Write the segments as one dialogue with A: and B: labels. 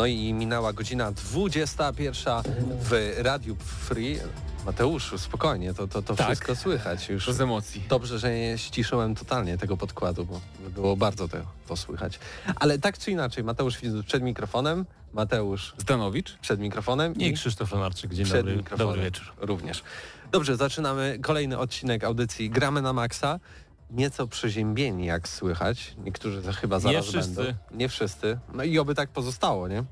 A: No i minęła godzina 21 w Radiu Free. Mateuszu, spokojnie, to, to, to
B: Tak.
A: wszystko słychać już.
B: Bez emocji.
A: Dobrze, że nie ściszyłem totalnie tego podkładu, bo było bardzo to, to słychać. Ale tak czy inaczej, Mateusz przed mikrofonem, Mateusz
B: Zdanowicz?
A: przed mikrofonem
C: I Krzysztof Lenarczyk, dzień
A: przed
C: dobry,
A: mikrofonem
C: dobry wieczór.
A: również. Dobrze, zaczynamy kolejny odcinek audycji Gramy na Maxa. Nieco przeziębieni, jak słychać. Niektórzy to chyba zaraz
C: wszyscy.
A: będą. Nie wszyscy. No i oby tak pozostało, nie?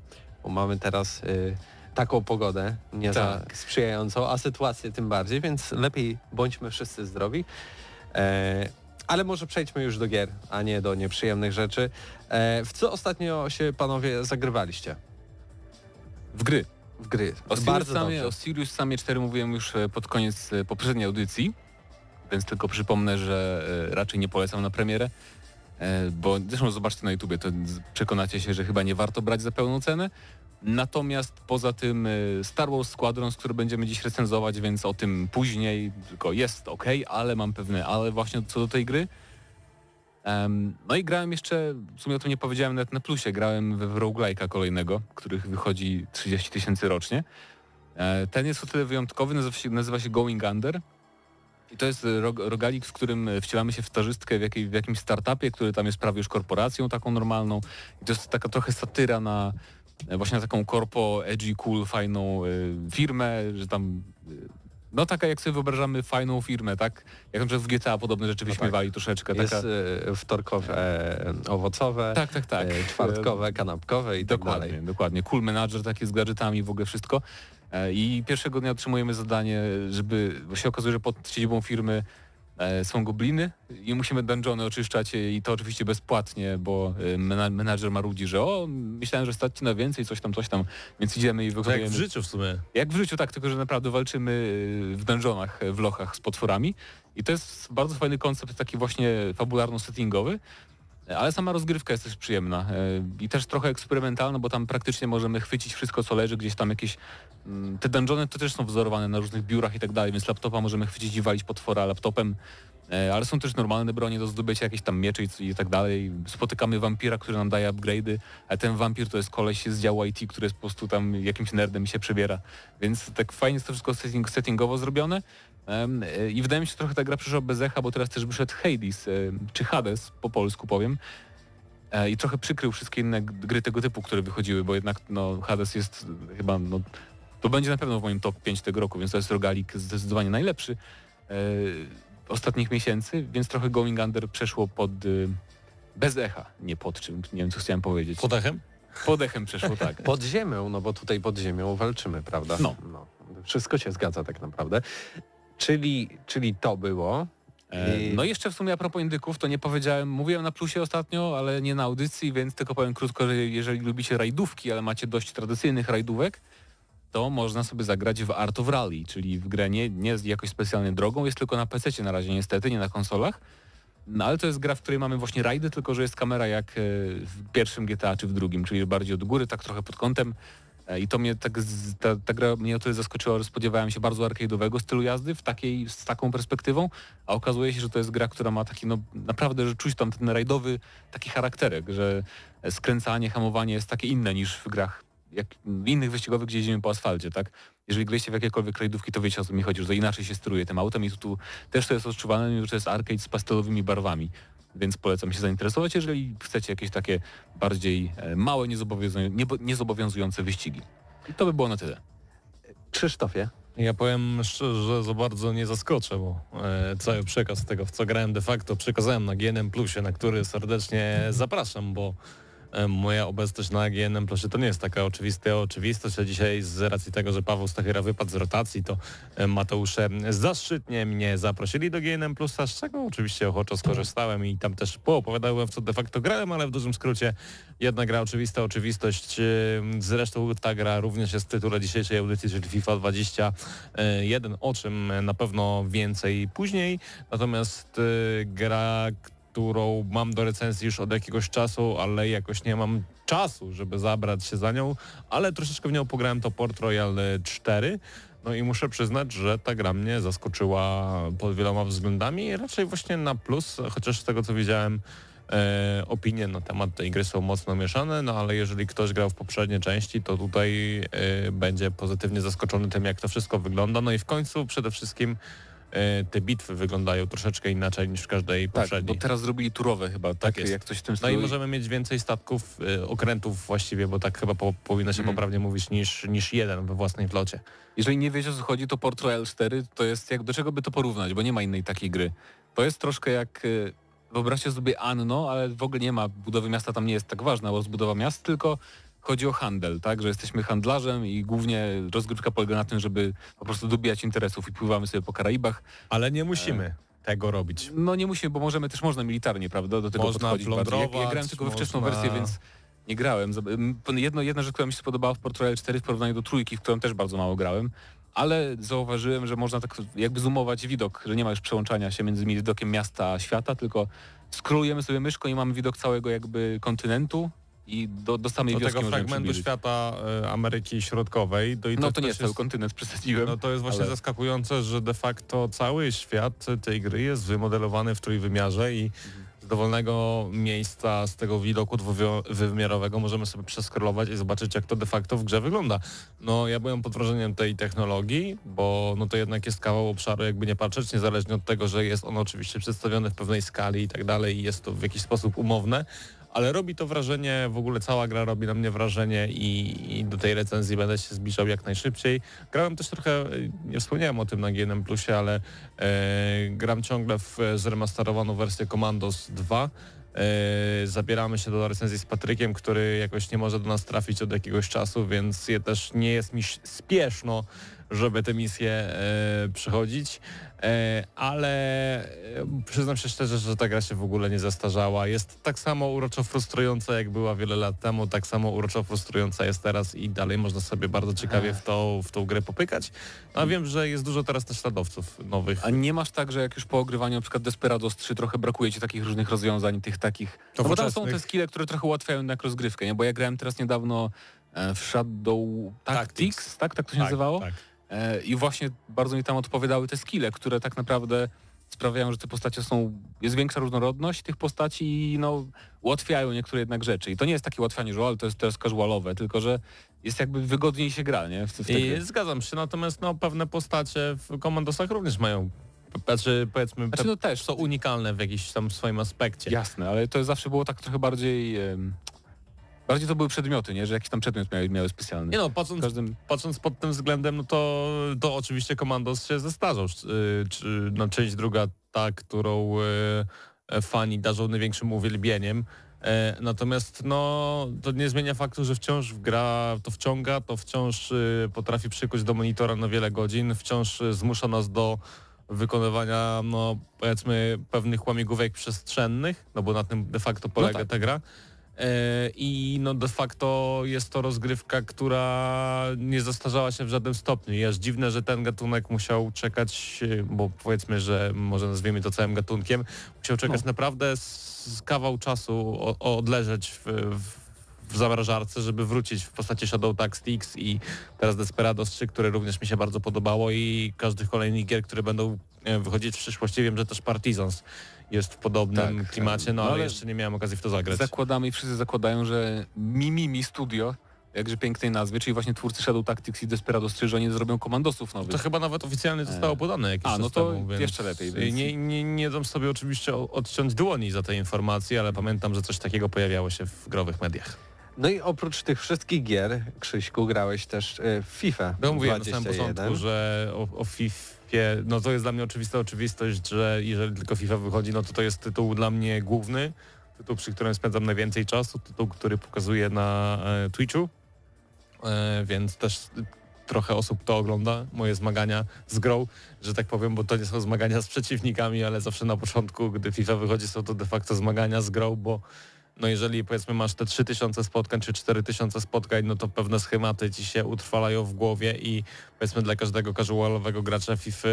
A: Bo mamy teraz y, taką pogodę nie za
B: Tak.
A: sprzyjającą, a sytuację tym bardziej, więc lepiej bądźmy wszyscy zdrowi. E, ale może przejdźmy już do gier, a nie do nieprzyjemnych rzeczy. E, w co ostatnio się panowie zagrywaliście?
B: W gry.
A: W gry.
B: O Sirius,
A: Bardzo
B: Samie,
A: dobrze.
B: o Sirius Samie 4 mówiłem już e, pod koniec e, poprzedniej audycji, więc tylko przypomnę, że e, raczej nie polecam na premierę, e, bo zresztą zobaczcie na YouTubie, to z- przekonacie się, że chyba nie warto brać za pełną cenę. Natomiast poza tym e, Star Wars Squadrons, który będziemy dziś recenzować, więc o tym później, tylko jest ok, ale mam pewne ale właśnie co do tej gry. No i grałem jeszcze, w sumie o tym nie powiedziałem nawet na plusie, grałem w, roguelike'a kolejnego, których wychodzi 30 tysięcy rocznie. Ten jest o tyle wyjątkowy, nazywa się, nazywa się Going Under. I to jest rog, rogalik, w którym wcielamy się w stażystkę w, jakiej, w jakimś startupie, który tam jest prawie już korporacją taką normalną. I to jest taka trochę satyra na e, właśnie na taką korpo, edgy, cool, fajną e, firmę, że tam e, no taka jak sobie wyobrażamy fajną firmę, tak? Jak na przykład w GTA podobne rzeczy wyśmiewali troszeczkę.
A: Jest
B: Taka,
A: e, wtorkowe e, owocowe,
B: tak, tak, tak.
A: e, czwartkowe, kanapkowe i tak
B: Dokładnie,
A: dalej.
B: dokładnie. Cool Manager takie z gadżetami, w ogóle wszystko. E, I pierwszego dnia otrzymujemy zadanie, żeby, bo się okazuje, że pod siedzibą firmy e, są gobliny i musimy dungeony oczyszczać i to oczywiście bezpłatnie, bo e, mena- menadżer marudzi, że o, myślałem, że stać na więcej, coś tam, coś tam, więc idziemy i
C: To jak
B: wykonujemy...
C: w życiu w sumie.
B: Jak w życiu, tak, tylko że naprawdę walczymy w dungeonach, w lochach z potworami. I to jest bardzo fajny koncept, taki właśnie fabularno-settingowy. Ale sama rozgrywka jest też przyjemna y, i też trochę eksperymentalna, bo tam praktycznie możemy chwycić wszystko, co leży, gdzieś tam jakieś... mm, Te dungeony to też są wzorowane na różnych biurach i tak dalej, więc laptopa możemy chwycić i walić potwora laptopem. E, Ale są też normalne bronie do zdobycia, jakieś tam miecze i, tak dalej. Spotykamy wampira, który nam daje upgrade'y, a ten wampir to jest koleś z działu IT, który jest po prostu tam jakimś nerdem i się przebiera. Więc tak fajnie jest to wszystko setting, settingowo zrobione. E, I wydaje mi się, że trochę ta gra przyszła bez echa, bo teraz też wyszedł Hades, e, czy Hades po polsku powiem. I trochę przykrył wszystkie inne gry tego typu, które wychodziły, bo jednak no, Hades jest chyba, no, to będzie na pewno w moim top 5 tego roku, więc to jest rogalik zdecydowanie najlepszy ostatnich miesięcy, więc trochę Going Under przeszło pod y, bez echa, nie pod czym, nie wiem co chciałem powiedzieć.
C: Pod echem?
B: Pod echem przeszło, tak.
A: Pod ziemią, no bo tutaj pod ziemią walczymy, prawda?
B: No.
A: Wszystko się zgadza tak naprawdę. Czyli, czyli to było.
B: E,
A: I-
B: No i jeszcze w sumie a propos indyków, to nie powiedziałem, mówiłem na plusie ostatnio, ale nie na audycji, więc tylko powiem krótko, że jeżeli lubicie rajdówki, ale macie dość tradycyjnych rajdówek, to można sobie zagrać w Art of Rally, czyli w grę nie, nie jakoś specjalnie drogą, jest tylko na PC na razie niestety, nie na konsolach. No ale to jest gra, w której mamy właśnie rajdy, tylko że jest kamera jak e, w pierwszym GTA czy w drugim, czyli bardziej od góry, tak trochę pod kątem. E, I to mnie tak, ta, ta gra mnie o tyle zaskoczyła, że spodziewałem się bardzo arcade'owego stylu jazdy w takiej, z taką perspektywą, a okazuje się, że to jest gra, która ma taki no naprawdę, że czuć tam ten rajdowy taki charakterek, że skręcanie, hamowanie jest takie inne niż w grach jak w innych wyścigowych, gdzie jedziemy po asfalcie, tak? Jeżeli graliście w jakiekolwiek rajdówki, to wiecie o co mi chodzi, że to inaczej się steruje tym autem i tu, tu też to jest odczuwane, że to jest arcade z pastelowymi barwami. Więc polecam się zainteresować, jeżeli chcecie jakieś takie bardziej e, małe, niezobowiązujące, wyścigi. I to by było na tyle.
A: Krzysztofie.
C: Ja powiem szczerze, że za bardzo nie zaskoczę, bo e, cały przekaz tego, w co grałem de facto, przekazałem na GNM Plusie, na który serdecznie zapraszam, bo moja obecność na GNM Plusie to nie jest taka oczywista oczywistość, a dzisiaj z racji tego, że Paweł Stachyra wypadł z rotacji, to e, Mateusze zaszczytnie mnie zaprosili do GNM Plusa, z czego oczywiście ochoczo skorzystałem i tam też poopowiadałem, w co de facto grałem, ale w dużym skrócie jedna gra oczywista oczywistość. e, Zresztą ta gra również jest w tytule dzisiejszej audycji, czyli FIFA 21, o czym na pewno więcej później. Natomiast e, gra, którą mam do recenzji już od jakiegoś czasu, ale jakoś nie mam czasu, żeby zabrać się za nią, ale troszeczkę w nią pograłem to Port Royal 4. No i muszę przyznać, że ta gra mnie zaskoczyła pod wieloma względami, raczej właśnie na plus, chociaż z tego co widziałem e, opinie na temat tej gry są mocno mieszane, no ale jeżeli ktoś grał w poprzednie części, to tutaj e, będzie pozytywnie zaskoczony tym, jak to wszystko wygląda. No i w końcu przede wszystkim te bitwy wyglądają troszeczkę inaczej niż w każdej
B: Tak,
C: poprzedniej.
B: bo teraz zrobili turowe chyba, tak,
C: jest.
B: jak coś w tym
C: No i
B: stylu.
C: możemy mieć więcej statków, e, okrętów właściwie, bo tak chyba po, powinno się
B: Mhm.
C: poprawnie mówić, niż, niż jeden we własnej flocie.
B: Jeżeli nie wiecie o co chodzi, to Port Royal 4 to jest jak do czego by to porównać, bo nie ma innej takiej gry. To jest troszkę jak e, wyobraźcie sobie Anno, ale w ogóle nie ma budowy miasta, tam nie jest tak ważna rozbudowa miast, tylko chodzi o handel, tak, że jesteśmy handlarzem i głównie rozgrywka polega na tym, żeby po prostu dobijać interesów i pływamy sobie po Karaibach.
C: Ale nie musimy tego robić.
B: No nie musimy, bo możemy też można militarnie, prawda, do tego
C: Można
B: podchodzić bardziej. Ja, ja grałem tylko we wczesną
C: można-
B: wersję, więc nie grałem. Jedno, jedna rzecz, która mi się spodobała w Port Royal 4 w porównaniu do trójki, w którą też bardzo mało grałem, ale zauważyłem, że można tak jakby zoomować widok, że nie ma już przełączania się między widokiem miasta a świata, tylko skrólujemy sobie myszką i mamy widok całego jakby kontynentu i do, do samej
C: Do
B: wioski
C: tego fragmentu świata e, Ameryki Środkowej. Do i
B: No to nie jest cały kontynent, przesadziłem.
C: no to jest właśnie
B: ale-
C: zaskakujące, że de facto cały świat tej gry jest wymodelowany w trójwymiarze i z dowolnego miejsca, z tego widoku dwuwymiarowego możemy sobie przeskrolować i zobaczyć, jak to de facto w grze wygląda. No ja byłem pod wrażeniem tej technologii, bo no to jednak jest kawał obszaru, jakby nie patrzeć, niezależnie od tego, że jest on oczywiście przedstawiony w pewnej skali i tak dalej i jest to w jakiś sposób umowne, ale robi to wrażenie, w ogóle cała gra robi na mnie wrażenie i, i do tej recenzji będę się zbliżał jak najszybciej. Grałem też trochę, nie wspomniałem o tym na GNM Plusie, ale e, gram ciągle w zremasterowaną wersję Commandos 2. E, zabieramy się do recenzji z Patrykiem, który jakoś nie może do nas trafić od jakiegoś czasu, więc je też nie jest mi spieszno, żeby te misje e, przychodzić. E, ale e, przyznam się szczerze, że ta gra się w ogóle nie zastarzała. Jest tak samo uroczo frustrująca, jak była wiele lat temu, tak samo uroczo frustrująca jest teraz i dalej można sobie bardzo ciekawie w, to, w tą grę popykać. No, a wiem, że jest dużo teraz też śladowców nowych.
B: A nie masz tak, że jak już po ogrywaniu przykład Desperados 3 trochę brakuje ci takich różnych rozwiązań, tych takich... No bo tam są te skille, które trochę ułatwiają jednak rozgrywkę, nie? Bo ja grałem teraz niedawno e, w Shadow Tactics, tak? Tak to się nazywało?
C: Tak.
B: E, I właśnie bardzo mi tam odpowiadały te skille, które tak naprawdę sprawiają, że te postacie są, jest większa różnorodność tych postaci i no, ułatwiają niektóre jednak rzeczy. I to nie jest takie ułatwianie, że o, ale to jest teraz casualowe, tylko że jest jakby wygodniej się gra, nie? W, w
C: I zgadzam się, natomiast no, pewne postacie w komandosach również mają, znaczy powiedzmy,
B: Znaczy, no też,
C: są unikalne w jakimś tam swoim aspekcie.
B: Jasne, ale to zawsze było tak trochę bardziej... em, bardziej to były przedmioty, nie? Że jakiś tam przedmiot miały, miały specjalny.
C: Nie no, patrząc,
B: każdym...
C: patrząc pod tym względem, no to, to oczywiście Komandos się zestarzał. Czy, czy, no, część druga, ta, którą e, fani darzą największym uwielbieniem. E, natomiast no, to nie zmienia faktu, że wciąż gra to wciąga, to wciąż e, potrafi przykuć do monitora na wiele godzin, wciąż e, zmusza nas do wykonywania, no powiedzmy, pewnych łamigłówek przestrzennych, no bo na tym de facto polega
B: tak.
C: ta gra. E, I no de facto jest to rozgrywka, która nie zastarzała się w żadnym stopniu. I aż dziwne, że ten gatunek musiał czekać, e, bo powiedzmy, że może nazwijmy to całym gatunkiem, musiał czekać naprawdę z, kawał czasu o, odleżeć w, w, w zamrażarce, żeby wrócić w postaci Shadow Tactics i teraz Desperados 3, które również mi się bardzo podobało i każdych kolejnych gier, które będą e, wychodzić w przyszłości. Wiem, że też Partisans jest w podobnym
B: Tak,
C: klimacie, no
B: no
C: ale
B: ale
C: jeszcze nie miałem okazji w to zagrać.
B: Zakładamy i wszyscy zakładają, że Mimimi Studio, jakże pięknej nazwy, czyli właśnie twórcy Shadow Tactics i Desperados 3, że oni zrobią komandosów nowych.
C: To chyba nawet oficjalnie zostało
B: E.
C: podane jakiś
B: A, no to
C: temu,
B: jeszcze lepiej, więc-
C: Nie, nie, nie dam sobie oczywiście odciąć dłoni za te informacje, ale pamiętam, że coś takiego pojawiało się w growych mediach.
A: No i oprócz tych wszystkich gier, Krzyśku, grałeś też e, w FIFA
C: No mówiłem na
A: 21.
C: samym początku, że o, o FIFA, no to jest dla mnie oczywista oczywistość, że jeżeli tylko FIFA wychodzi, no to to jest tytuł dla mnie główny, tytuł, przy którym spędzam najwięcej czasu, tytuł, który pokazuję na e, Twitchu, e, więc też trochę osób to ogląda, moje zmagania z grą, że tak powiem, bo to nie są zmagania z przeciwnikami, ale zawsze na początku, gdy FIFA wychodzi, są to de facto zmagania z grą, bo no jeżeli powiedzmy masz te 3000 spotkań czy 4000 spotkań, no to pewne schematy ci się utrwalają w głowie i powiedzmy dla każdego casualowego gracza FIFA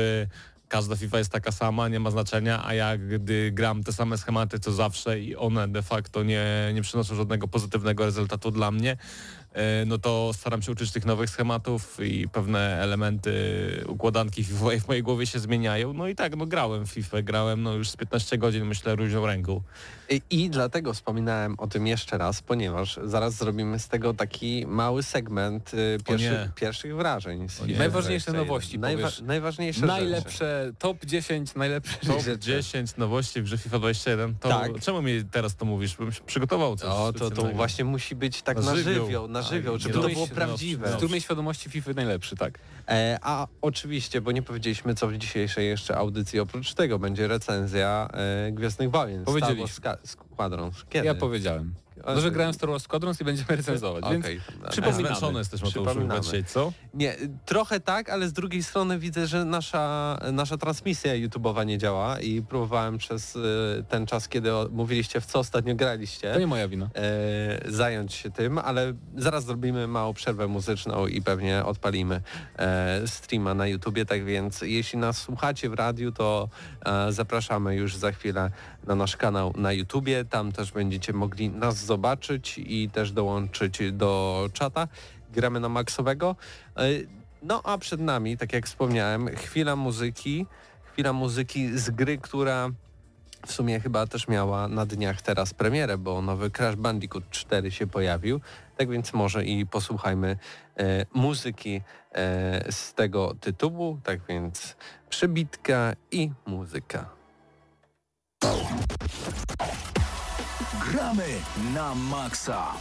C: każda FIFA jest taka sama, nie ma znaczenia, a ja gdy gram te same schematy co zawsze i one de facto nie, nie przynoszą żadnego pozytywnego rezultatu dla mnie, no to staram się uczyć tych nowych schematów i pewne elementy układanki FIFA w mojej głowie się zmieniają. No i tak, no grałem w FIFA, grałem no już z 15 godzin, myślę, różną ręką.
A: I, I dlatego wspominałem o tym jeszcze raz, ponieważ zaraz zrobimy z tego taki mały segment y, pierwszy, pierwszych wrażeń.
B: Najważniejsze
A: 21.
B: nowości,
A: Najwa najważniejsze rzeczy.
B: Najlepsze, top 10 najlepsze
C: Top
A: Rzeczy.
C: 10 nowości w grze FIFA 21. To
A: Tak.
C: czemu mi teraz to mówisz? Bym się przygotował coś
A: O, to, to właśnie musi być tak
C: Na
A: na
C: żywioł.
A: na żywioł, żeby to było prawdziwe.
B: Z dumnej świadomości FIFA najlepszy, tak.
A: E, a oczywiście, bo nie powiedzieliśmy co w dzisiejszej jeszcze audycji, oprócz tego będzie recenzja e, Gwiezdnych Wojen.
B: Powiedzieliśmy.
A: Star Wars. Kiedy?
B: Ja powiedziałem.
A: A,
B: No, że
A: że-
B: grałem Star Wars Squadrons i będziemy recenzować, więc
A: Okej.
C: A
B: Przypominamy.
C: Zmęczony jesteś Mateuszu chyba
A: Przypominamy.
C: dzisiaj, co?
A: Nie, trochę tak, ale z drugiej strony widzę, że nasza, nasza transmisja YouTube'owa nie działa i próbowałem przez e, ten czas, kiedy mówiliście w co ostatnio graliście,
B: to nie moja wina.
A: e, zająć się tym, ale zaraz zrobimy małą przerwę muzyczną i pewnie odpalimy e, streama na YouTubie, tak więc jeśli nas słuchacie w radiu, to e, zapraszamy już za chwilę na nasz kanał na YouTubie, tam też będziecie mogli nas zobaczyć i też dołączyć do czata. Gramy na maksowego. E, no a przed nami, tak jak wspomniałem, chwila muzyki, chwila muzyki z gry, która w sumie chyba też miała na dniach teraz premierę, bo nowy Crash Bandicoot 4 się pojawił. Tak więc może i posłuchajmy e, muzyki e, z tego tytułu. Tak więc przybitka i muzyka.
D: Gramy na maksa.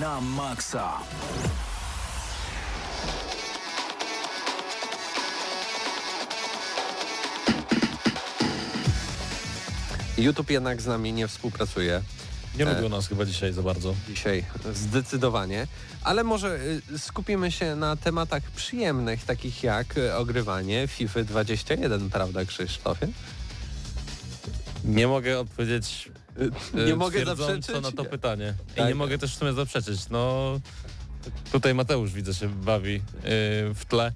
D: Na maksa.
A: YouTube jednak z nami nie współpracuje
C: Nie
A: E.
C: lubią nas chyba dzisiaj za bardzo.
A: dzisiaj zdecydowanie, ale może y, skupimy się na tematach przyjemnych, takich jak y, ogrywanie FIFA 21, prawda Krzysztofie?
C: Nie mogę odpowiedzieć
A: Nie
C: e,
A: mogę zaprzeczyć.
C: na to pytanie. I
A: Tak.
C: nie mogę też w sumie zaprzeczyć. No tutaj Mateusz widzę się bawi e, w tle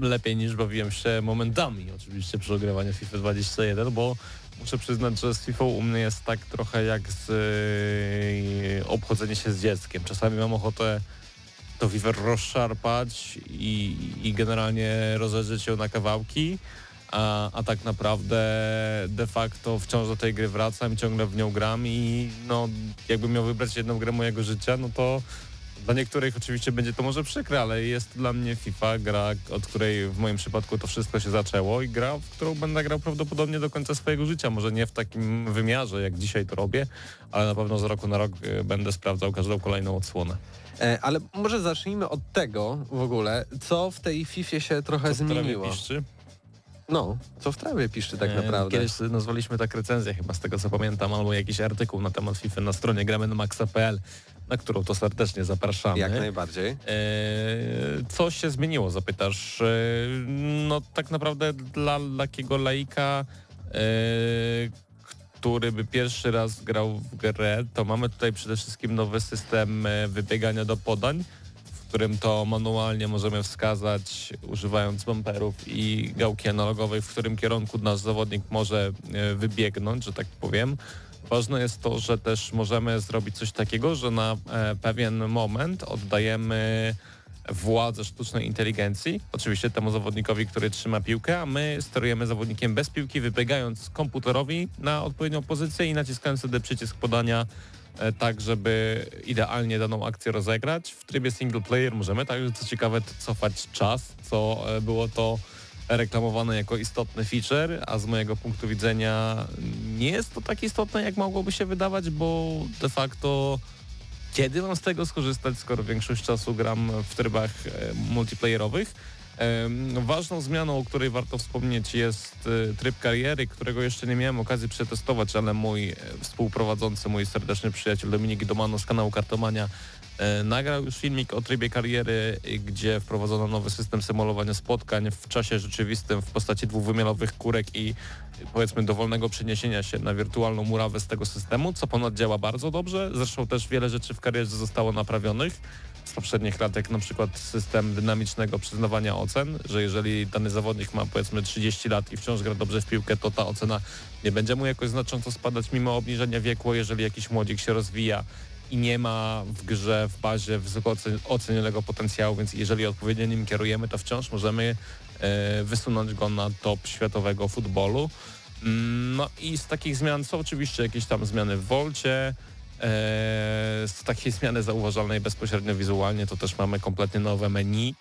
C: lepiej niż bawiłem się momentami oczywiście przy ogrywaniu FIFA 21, bo muszę przyznać, że z FIFA u mnie jest tak trochę jak z e, obchodzenie się z dzieckiem. Czasami mam ochotę to FIFA rozszarpać i, i generalnie rozerzyć ją na kawałki, a, a tak naprawdę de facto wciąż do tej gry wracam, ciągle w nią gram i no jakbym miał wybrać jedną grę mojego życia, no to dla niektórych oczywiście będzie to może przykre, ale jest dla mnie FIFA, gra, od której w moim przypadku to wszystko się zaczęło i gra, w którą będę grał prawdopodobnie do końca swojego życia. Może nie w takim wymiarze, jak dzisiaj to robię, ale na pewno z roku na rok y, będę sprawdzał każdą kolejną odsłonę.
A: E, ale może zacznijmy od tego w ogóle, co w tej FIFA się trochę
C: Co
A: zmieniło.
C: piszczy?
A: No, co w trawie piszczy tak
C: E,
A: naprawdę.
C: Kiedyś nazwaliśmy tak recenzję chyba z tego co pamiętam, albo jakiś artykuł na temat FIFA na stronie gramy na maxa.pl, na którą to serdecznie zapraszamy.
A: Jak najbardziej.
C: E, co się zmieniło, zapytasz? E, no tak naprawdę dla takiego laika, e, który by pierwszy raz grał w grę, to mamy tutaj przede wszystkim nowy system wybiegania do podań, którym to manualnie możemy wskazać, używając bumperów i gałki analogowej, w którym kierunku nasz zawodnik może e, wybiegnąć, że tak powiem. Ważne jest to, że też możemy zrobić coś takiego, że na e, pewien moment oddajemy władzę sztucznej inteligencji, oczywiście temu zawodnikowi, który trzyma piłkę, a my sterujemy zawodnikiem bez piłki, wybiegając komputerowi na odpowiednią pozycję i naciskając wtedy przycisk podania tak, żeby idealnie daną akcję rozegrać. W trybie single player możemy także, co ciekawe, cofać czas, co e, było to reklamowane jako istotny feature, a z mojego punktu widzenia nie jest to tak istotne, jak mogłoby się wydawać, bo de facto kiedy mam z tego skorzystać, skoro większość czasu gram w trybach e, multiplayerowych. Ważną zmianą, o której warto wspomnieć jest e, tryb kariery, którego jeszcze nie miałem okazji przetestować, ale mój e, współprowadzący, mój serdeczny przyjaciel Dominik Domano z kanału Kartomania e, nagrał już filmik o trybie kariery, e, gdzie wprowadzono nowy system symulowania spotkań w czasie rzeczywistym w postaci dwuwymiarowych kurek i e, powiedzmy dowolnego przeniesienia się na wirtualną murawę z tego systemu, co ponad działa bardzo dobrze. Zresztą też wiele rzeczy w karierze zostało naprawionych z poprzednich lat, jak na przykład system dynamicznego przyznawania ocen, że jeżeli dany zawodnik ma powiedzmy 30 lat i wciąż gra dobrze w piłkę, to ta ocena nie będzie mu jakoś znacząco spadać mimo obniżenia wieku, jeżeli jakiś młodzik się rozwija i nie ma w grze, w bazie wysoko ocen- ocenionego potencjału, więc jeżeli odpowiednio nim kierujemy, to wciąż możemy e, wysunąć go na top światowego futbolu. Mm, No i z takich zmian są oczywiście jakieś tam zmiany w Wolcie, z takiej zmiany zauważalnej bezpośrednio wizualnie to też mamy kompletnie nowe menu,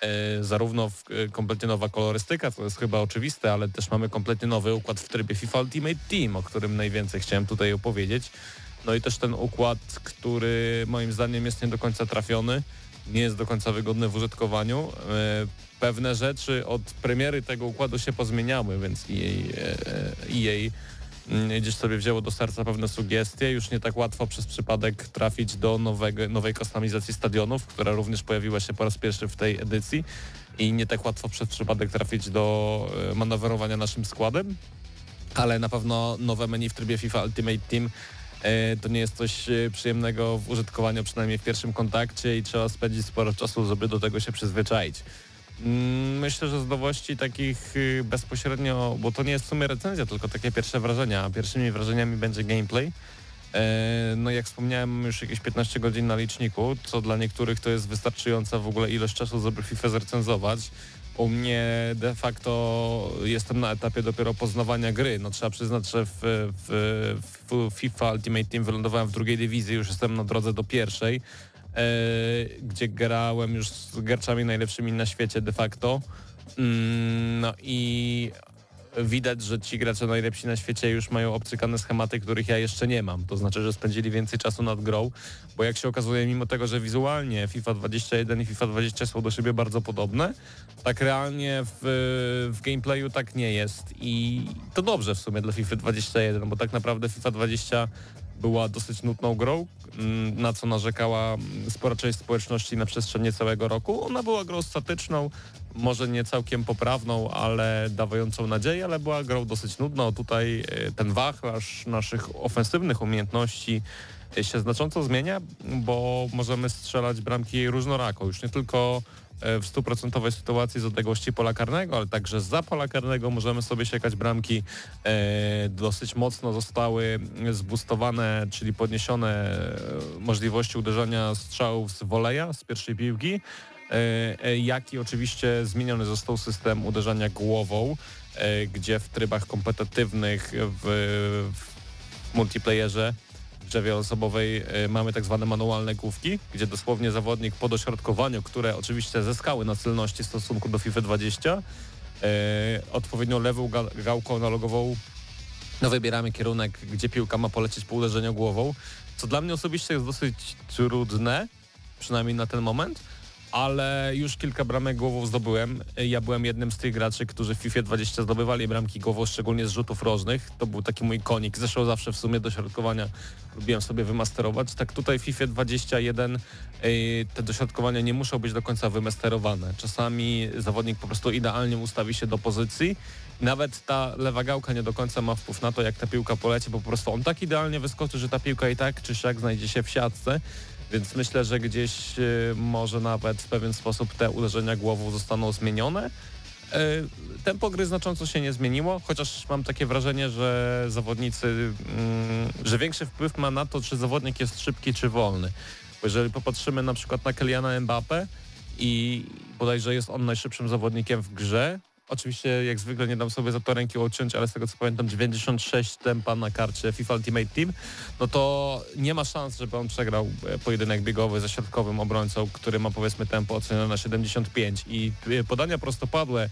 C: e, zarówno w, e, kompletnie nowa kolorystyka, co jest chyba oczywiste, ale też mamy kompletnie nowy układ w trybie FIFA Ultimate Team, o którym najwięcej chciałem tutaj opowiedzieć. No i też ten układ, który moim zdaniem jest nie do końca trafiony, nie jest do końca wygodny w użytkowaniu. E, Pewne rzeczy od premiery tego układu się pozmieniały, więc e, jej mm, gdzieś sobie wzięło do serca pewne sugestie. Już nie tak łatwo przez przypadek trafić do nowego, nowej kustomizacji stadionów, która również pojawiła się po raz pierwszy w tej edycji i nie tak łatwo przez przypadek trafić do e, manewrowania naszym składem, ale na pewno nowe menu w trybie FIFA Ultimate Team e, to nie jest coś e, przyjemnego w użytkowaniu, przynajmniej w pierwszym kontakcie i trzeba spędzić sporo czasu, żeby do tego się przyzwyczaić. Mm, Myślę, że z nowości takich y, bezpośrednio, bo to nie jest w sumie recenzja, tylko takie pierwsze wrażenia. a Pierwszymi wrażeniami będzie gameplay. E, No jak wspomniałem, już jakieś 15 godzin na liczniku, co dla niektórych to jest wystarczająca w ogóle ilość czasu, żeby FIFA zrecenzować. U mnie de facto jestem na etapie dopiero poznawania gry. No trzeba przyznać, że w, w, w FIFA Ultimate Team wylądowałem w drugiej dywizji, już jestem na drodze do pierwszej gdzie grałem już z graczami najlepszymi na świecie de facto. Mm, No i widać, że ci gracze najlepsi na świecie już mają obcykane schematy, których ja jeszcze nie mam. To znaczy, że spędzili więcej czasu nad grą, bo jak się okazuje, mimo tego, że wizualnie FIFA 21 i FIFA 20 są do siebie bardzo podobne, tak realnie w, w gameplayu tak nie jest i to dobrze w sumie dla FIFA 21, bo tak naprawdę FIFA 20 była dosyć nudną grą, mm, na co narzekała spora część społeczności na przestrzeni całego roku. Ona była grą statyczną, może nie całkiem poprawną, ale dawającą nadzieję, ale była grą dosyć nudną. Tutaj e, ten wachlarz naszych ofensywnych umiejętności e, się znacząco zmienia, bo możemy strzelać bramki różnorako, już nie tylko w stuprocentowej sytuacji z odległości pola karnego, ale także za pola karnego możemy sobie siekać bramki. dosyć mocno zostały zbustowane, czyli podniesione możliwości uderzenia strzałów z woleja, z pierwszej piłki. E, e, jak i oczywiście zmieniony został system uderzania głową, e, gdzie w trybach kompetytywnych w, w multiplayerze drzewie osobowej mamy tak zwane manualne główki, gdzie dosłownie zawodnik po dośrodkowaniu, które oczywiście zyskały na celności w stosunku do FIFA 20, odpowiednio lewą gałką analogową no wybieramy kierunek, gdzie piłka ma polecieć po uderzeniu głową, co dla mnie osobiście jest dosyć trudne, przynajmniej na ten moment, ale już kilka bramek głową zdobyłem. Ja byłem jednym z tych graczy, którzy w FIFA 20 zdobywali bramki głową, szczególnie z rzutów rożnych. To był taki mój konik. Zresztą zawsze w sumie do środkowania lubiłem sobie wymasterować. Tak tutaj w FIFA 21 te dośrodkowania nie muszą być do końca wymasterowane. Czasami zawodnik po prostu idealnie ustawi się do pozycji. Nawet ta lewa gałka nie do końca ma wpływ na to, jak ta piłka poleci, bo po prostu on tak idealnie wyskoczy, że ta piłka i tak czy siak znajdzie się w siatce. Więc myślę, że gdzieś y, może nawet w pewien sposób te uderzenia głową zostaną zmienione. Y, tempo gry znacząco się nie zmieniło, chociaż mam takie wrażenie, że zawodnicy, mm, że większy wpływ ma na to, czy zawodnik jest szybki, czy wolny. Bo jeżeli popatrzymy na przykład na Kyliana Mbappe i bodajże jest on najszybszym zawodnikiem w grze, Oczywiście jak zwykle nie dam sobie za to ręki odciąć, ale z tego co pamiętam 96 tempa na karcie FIFA Ultimate Team, no to nie ma szans, żeby on przegrał e, pojedynek biegowy ze środkowym obrońcą, który ma powiedzmy tempo ocenione na 75 i e, podania prostopadłe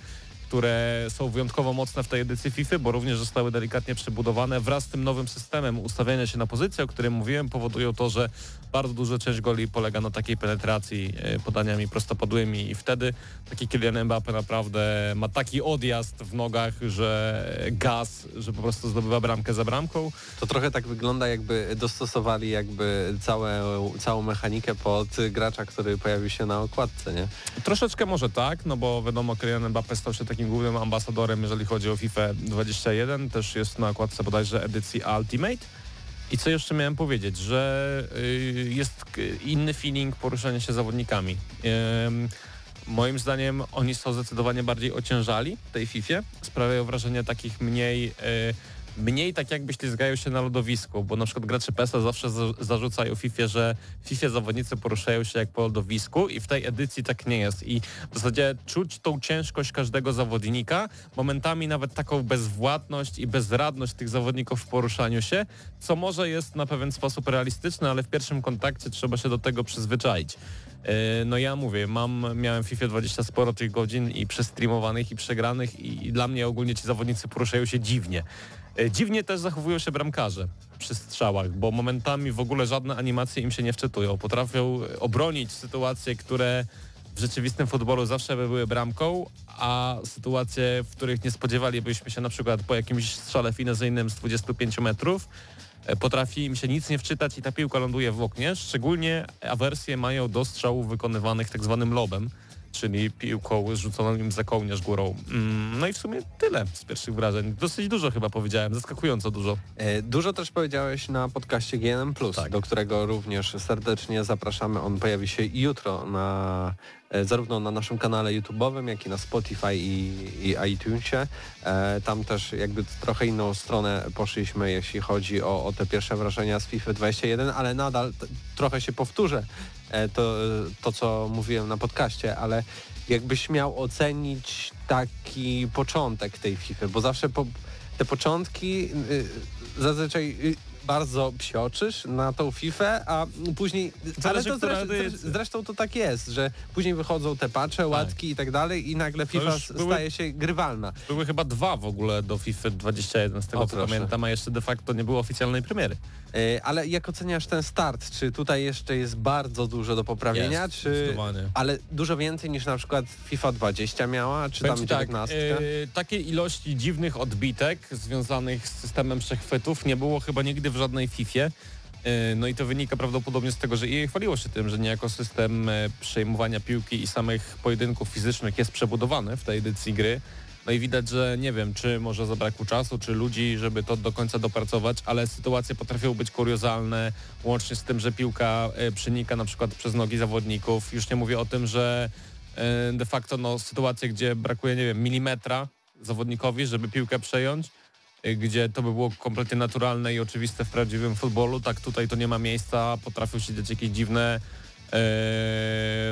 C: które są wyjątkowo mocne w tej edycji FIFA, bo również zostały delikatnie przebudowane wraz z tym nowym systemem ustawiania się na pozycję, o którym mówiłem, powodują to, że bardzo duża część goli polega na takiej penetracji e, podaniami prostopadłymi i wtedy taki Kylian Mbappe naprawdę ma taki odjazd w nogach, że gaz, że po prostu zdobywa bramkę za bramką.
A: To trochę tak wygląda jakby dostosowali jakby całe, całą mechanikę pod gracza, który pojawił się na okładce, nie?
C: Troszeczkę może tak, no bo wiadomo Kylian Mbappe stał się takim głównym ambasadorem, jeżeli chodzi o FIFA 21, też jest na okładce bodajże edycji Ultimate. I co jeszcze miałem powiedzieć, że y, jest inny feeling poruszania się zawodnikami. Moim zdaniem oni są zdecydowanie bardziej ociężali w tej FIFA. Sprawiają wrażenie takich mniej y, mniej tak jakby ślizgają się na lodowisku, bo na przykład gracze PESA zawsze zarzucają FIFA, że FIFA zawodnicy poruszają się jak po lodowisku i w tej edycji tak nie jest. I w zasadzie czuć tą ciężkość każdego zawodnika, momentami nawet taką bezwładność i bezradność tych zawodników w poruszaniu się, co może jest na pewien sposób realistyczne, ale w pierwszym kontakcie trzeba się do tego przyzwyczaić. E, no ja mówię, mam, miałem w FIFA 20 sporo tych godzin i przestreamowanych i przegranych i, i dla mnie ogólnie ci zawodnicy poruszają się dziwnie. E, dziwnie też zachowują się bramkarze przy strzałach, bo momentami w ogóle żadne animacje im się nie wczytują. Potrafią obronić sytuacje, które w rzeczywistym futbolu zawsze by były bramką, a sytuacje, w których nie spodziewalibyśmy się na przykład po jakimś strzale finezyjnym z 25 metrów, e, potrafi im się nic nie wczytać i ta piłka ląduje w oknie. Szczególnie awersje mają do strzałów wykonywanych tak zwanym lobem czyli piłką rzuconą im za kołnierz górą. Mm, no i w sumie tyle z pierwszych wrażeń. Dosyć dużo chyba powiedziałem, zaskakująco dużo.
A: E, dużo też powiedziałeś na podcaście GNM+, tak. do którego również serdecznie zapraszamy. On pojawi się jutro na e, zarówno na naszym kanale YouTube'owym, jak i na Spotify i, i iTunesie. E, tam też jakby trochę inną stronę poszliśmy, jeśli chodzi o, o te pierwsze wrażenia z FIFA 21, ale nadal trochę się powtórzę to, to, co mówiłem na podcaście, ale jakbyś miał ocenić taki początek tej FIFA, bo zawsze po, te początki y, zazwyczaj y, bardzo psioczysz na tą FIFA, a później... Ale to zresztą, zresztą to tak jest, że później wychodzą te pacze, łatki i tak dalej i nagle FIFA
C: były-
A: staje się grywalna.
C: Były chyba dwa w ogóle do FIFA 21, z tego
A: O,
C: co
A: proszę.
C: pamiętam, a jeszcze de facto nie było oficjalnej premiery.
A: E, Ale jak oceniasz ten start? Czy tutaj jeszcze jest bardzo dużo do poprawienia?
C: Jest,
A: czy... Ale dużo więcej niż na przykład FIFA 20 miała, czy tam
C: Powiem tak,
A: 19?
C: e, takiej ilości dziwnych odbitek związanych z systemem przechwytów nie było chyba nigdy w żadnej Fifie. E, No i to wynika prawdopodobnie z tego, że EA chwaliło się tym, że niejako system przejmowania piłki i samych pojedynków fizycznych jest przebudowany w tej edycji gry. No i widać, że nie wiem, czy może zabrakło czasu, czy ludzi, żeby to do końca dopracować, ale sytuacje potrafią być kuriozalne, łącznie z tym, że piłka e, przenika na przykład przez nogi zawodników. Już nie mówię o tym, że e, de facto no, sytuacje, gdzie brakuje, nie wiem, milimetra zawodnikowi, żeby piłkę przejąć, e, gdzie to by było kompletnie naturalne i oczywiste w prawdziwym futbolu, tak tutaj to nie ma miejsca, potrafią się dziać jakieś dziwne e,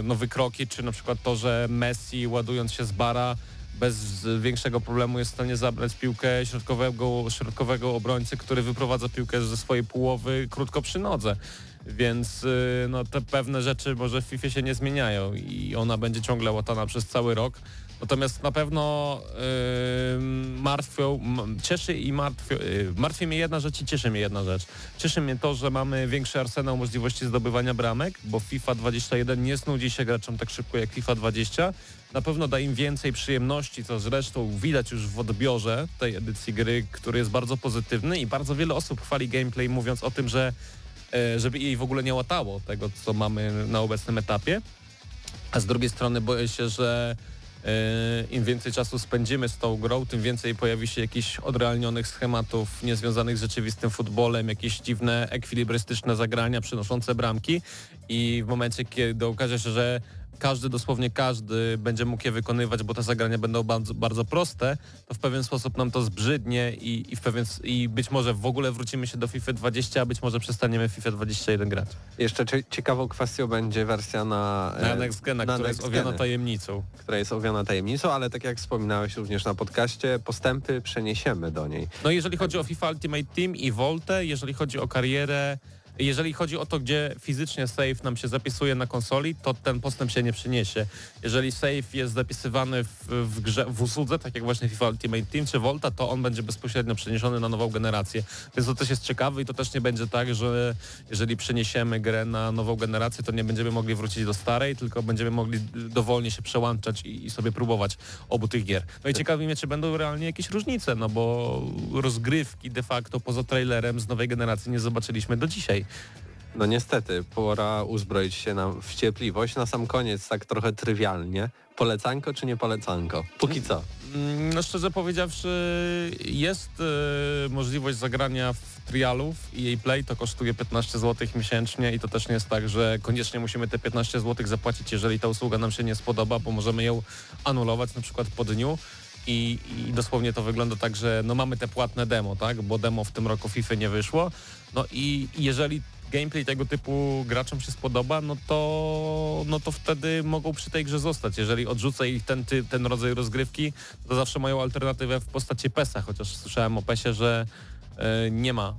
C: no, wykroki, czy na przykład to, że Messi ładując się z bara bez większego problemu jest w stanie zabrać piłkę środkowego, środkowego obrońcy, który wyprowadza piłkę ze swojej połowy krótko przy nodze. Więc y, no, te pewne rzeczy może w FIFA się nie zmieniają i ona będzie ciągle łatana przez cały rok. Natomiast na pewno y, martwią, cieszy i martwią, y, martwi mnie jedna rzecz i cieszy mnie jedna rzecz. Cieszy mnie to, że mamy większy arsenał możliwości zdobywania bramek, bo FIFA 21 nie snudzi się graczom tak szybko jak FIFA 20. Na pewno da im więcej przyjemności, co zresztą widać już w odbiorze tej edycji gry, który jest bardzo pozytywny i bardzo wiele osób chwali gameplay mówiąc o tym, że e, żeby jej w ogóle nie łatało tego, co mamy na obecnym etapie. A z drugiej strony boję się, że e, im więcej czasu spędzimy z tą grą, tym więcej pojawi się jakichś odrealnionych schematów niezwiązanych z rzeczywistym futbolem, jakieś dziwne ekwilibrystyczne zagrania przynoszące bramki i w momencie, kiedy okaże się, że każdy, dosłownie każdy będzie mógł je wykonywać, bo te zagrania będą bardzo, bardzo proste, to w pewien sposób nam to zbrzydnie i, i, w pewien, i być może w ogóle wrócimy się do FIFA 20, a być może przestaniemy FIFA 21 grać.
A: Jeszcze cie- ciekawą kwestią będzie wersja na, e,
C: Na Next Gena, która jest
A: Next
C: owiana
A: Geny,
C: tajemnicą.
A: która jest owiana tajemnicą, ale tak jak wspominałeś również na podcaście, postępy przeniesiemy do niej.
C: No jeżeli chodzi o FIFA Ultimate Team i Voltę, jeżeli chodzi o karierę, jeżeli chodzi o to, gdzie fizycznie save nam się zapisuje na konsoli, to ten postęp się nie przyniesie. Jeżeli save jest zapisywany w, w grze, w usłudze, tak jak właśnie FIFA Ultimate Team czy Volta, to on będzie bezpośrednio przeniesiony na nową generację. Więc to też jest ciekawe i to też nie będzie tak, że jeżeli przeniesiemy grę na nową generację, to nie będziemy mogli wrócić do starej, tylko będziemy mogli dowolnie się przełączać i, i sobie próbować obu tych gier. No i ciekawi mnie, czy będą realnie jakieś różnice, no bo rozgrywki de facto poza trailerem z nowej generacji nie zobaczyliśmy do dzisiaj.
A: No niestety, pora uzbroić się nam w cierpliwość. Na sam koniec, tak trochę trywialnie. Polecanko czy nie polecanko? Póki co.
C: Mm, No szczerze powiedziawszy, jest e, możliwość zagrania w trialów i jej play to kosztuje 15 zł miesięcznie i to też nie jest tak, że koniecznie musimy te 15 zł zapłacić, jeżeli ta usługa nam się nie spodoba, bo możemy ją anulować na przykład po dniu. I, I dosłownie to wygląda tak, że no mamy te płatne demo, tak? Bo demo w tym roku FIFA nie wyszło. No i jeżeli gameplay tego typu graczom się spodoba, no to, no to wtedy mogą przy tej grze zostać. Jeżeli odrzuca ich ten, ten rodzaj rozgrywki, to zawsze mają alternatywę w postaci PESA, chociaż słyszałem o PESie, że e, nie ma.